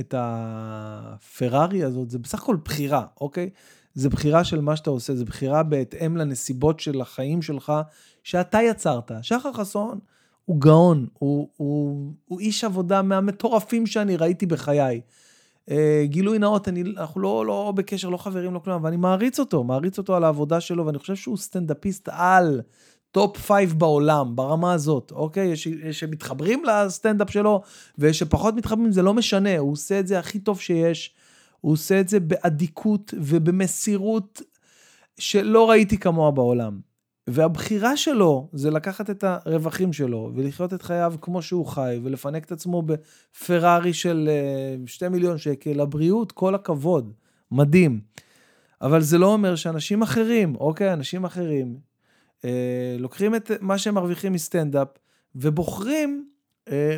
S1: את הפרארי הזאת, זה בסך הכל בחירה, אוקיי? זה בחירה של מה שאתה עושה, זה בחירה בהתאם לנסיבות של החיים שלך, שאתה יצרת. שחר חסון הוא גאון, הוא, הוא, הוא איש עבודה מהמטורפים שאני ראיתי בחיי. Uh, גילוי נאות, אני, אנחנו לא, לא בקשר, לא חברים, לא כלום, אבל אני מעריץ אותו, מעריץ אותו על העבודה שלו, ואני חושב שהוא סטנדאפיסט על. top five בעולם, ברמה הזאת, אוקיי? יש, שמתחברים לסטנדאפ שלו, ויש שפחות מתחברים, זה לא משנה, הוא עושה את זה הכי טוב שיש. הוא עושה את זה באדיקות ובמסירות שלא ראיתי כמוה בעולם. והבחירה שלו זה לקחת את הרווחים שלו ולחיות את חייו כמו שהוא חי ולפנק את עצמו בפרארי של 2 אה, מיליון שקל לבריאות, כל הכבוד, מדהים. אבל זה לא אומר שאנשים אחרים, אוקיי, אנשים אחרים לוקחים את מה שהם מרוויחים מסטנדאפ ובוחרים אה,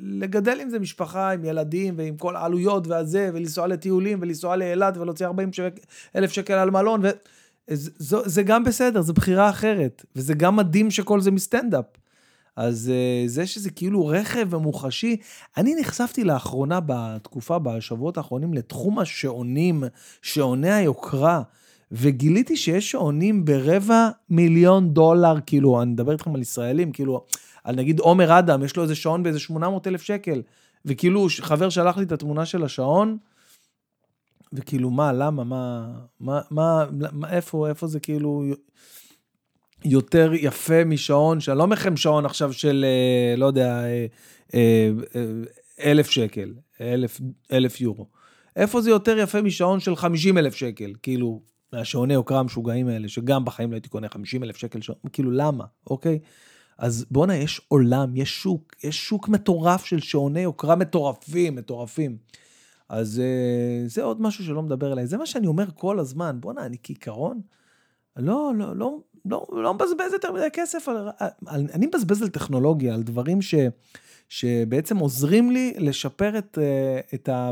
S1: לגדל עם זה משפחה, עם ילדים ועם כל העלויות והזה, ולנסוע לטיולים ולנסוע לאילת ולהוציא 40 שק, אלף שקל על מלון, וזה זה גם בסדר, זו בחירה אחרת, וזה גם מדהים שכל זה מסטנדאפ. אז אה, זה שזה כאילו רכב ומוחשי, אני נחשפתי לאחרונה, בתקופה, בשבועות האחרונים, לתחום השעונים, שעוני היוקרה. וגיליתי שיש שעונים ברבע מיליון דולר, כאילו, אני מדבר איתכם על ישראלים, כאילו, על נגיד עומר אדם, יש לו איזה שעון באיזה 800 אלף שקל, וכאילו, חבר שלח לי את התמונה של השעון, וכאילו, מה, למה, מה, מה, מה, מה איפה, איפה זה כאילו יותר יפה משעון, שאני לא אומר לכם שעון עכשיו של, אה, לא יודע, אה, אה, אלף שקל, אלף, אלף יורו. איפה זה יותר יפה משעון של 50 אלף שקל? כאילו, מהשעוני יוקרה המשוגעים האלה, שגם בחיים לא הייתי קונה 50 אלף שקל שעון, כאילו למה, אוקיי? אז בואנה, יש עולם, יש שוק, יש שוק מטורף של שעוני יוקרה מטורפים, מטורפים. אז uh, זה עוד משהו שלא מדבר אליי. זה מה שאני אומר כל הזמן. בואנה, אני כעיקרון, לא, לא, לא, לא, לא מבזבז יותר מדי כסף. על, על, אני מבזבז על טכנולוגיה, על דברים ש, שבעצם עוזרים לי לשפר את, אה, את, ה,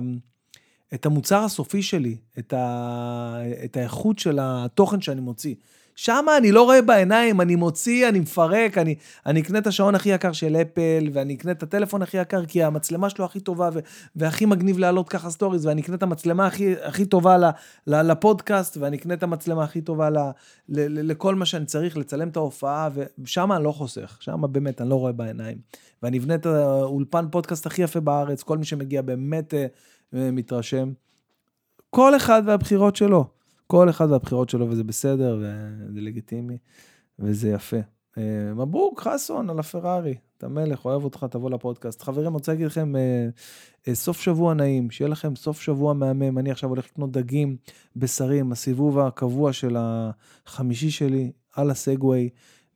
S1: את המוצר הסופי שלי, את, ה, את האיכות של התוכן שאני מוציא. שם אני לא רואה בעיניים, אני מוציא, אני מפרק, אני, אני אקנה את השעון הכי יקר של אפל, ואני אקנה את הטלפון הכי יקר, כי המצלמה שלו הכי טובה, ו, והכי מגניב להעלות ככה סטוריז, ואני אקנה את המצלמה הכי, הכי טובה ל, ל, לפודקאסט, ואני אקנה את המצלמה הכי טובה ל, ל, ל, לכל מה שאני צריך, לצלם את ההופעה, ושם אני לא חוסך, שם באמת אני לא רואה בעיניים. ואני אבנה את האולפן פודקאסט הכי יפה בארץ, כל מי שמגיע באמת uh, מתרשם. כל אחד והבחירות שלו. כל אחד והבחירות שלו, וזה בסדר, וזה לגיטימי, וזה יפה. אה, מברוק, חסון, על הפרארי, אתה מלך, אוהב אותך, תבוא לפודקאסט. חברים, רוצה להגיד לכם, אה, אה, סוף שבוע נעים, שיהיה לכם סוף שבוע מהמם. אני עכשיו הולך לקנות דגים, בשרים, הסיבוב הקבוע של החמישי שלי, על הסגווי.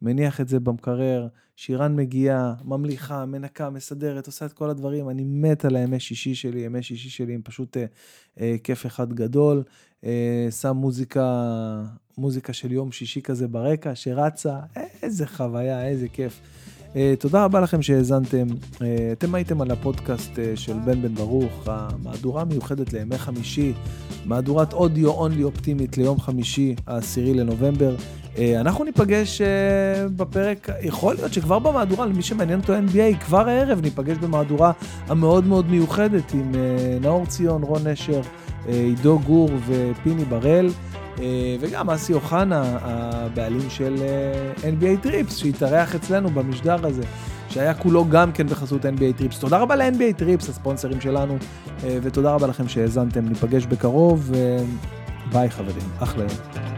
S1: מניח את זה במקרר, שירן מגיעה, ממליכה, מנקה, מסדרת, עושה את כל הדברים. אני מת על הימי שישי שלי, ימי שישי שלי הם פשוט אה, אה, כיף אחד גדול. אה, שם מוזיקה, מוזיקה של יום שישי כזה ברקע, שרצה, איזה חוויה, איזה כיף. אה, תודה רבה לכם שהאזנתם. אה, אתם הייתם על הפודקאסט אה, של בן בן ברוך, המהדורה המיוחדת לימי חמישי, מהדורת audio only אופטימית ליום חמישי, העשירי לנובמבר. אה, אנחנו ניפגש אה, בפרק, יכול להיות שכבר במהדורה, למי שמעניין אותו NBA, כבר הערב ניפגש במהדורה המאוד מאוד מיוחדת עם אה, נאור ציון, רון נשר, עידו גור ופיני בראל. וגם אסי אוחנה, הבעלים של NBA Trips, שהתארח אצלנו במשדר הזה, שהיה כולו גם כן בחסות NBA Trips. תודה רבה ל-NBA Trips, הספונסרים שלנו, ותודה רבה לכם שהאזנתם. ניפגש בקרוב, ביי חברים, אחלה יום.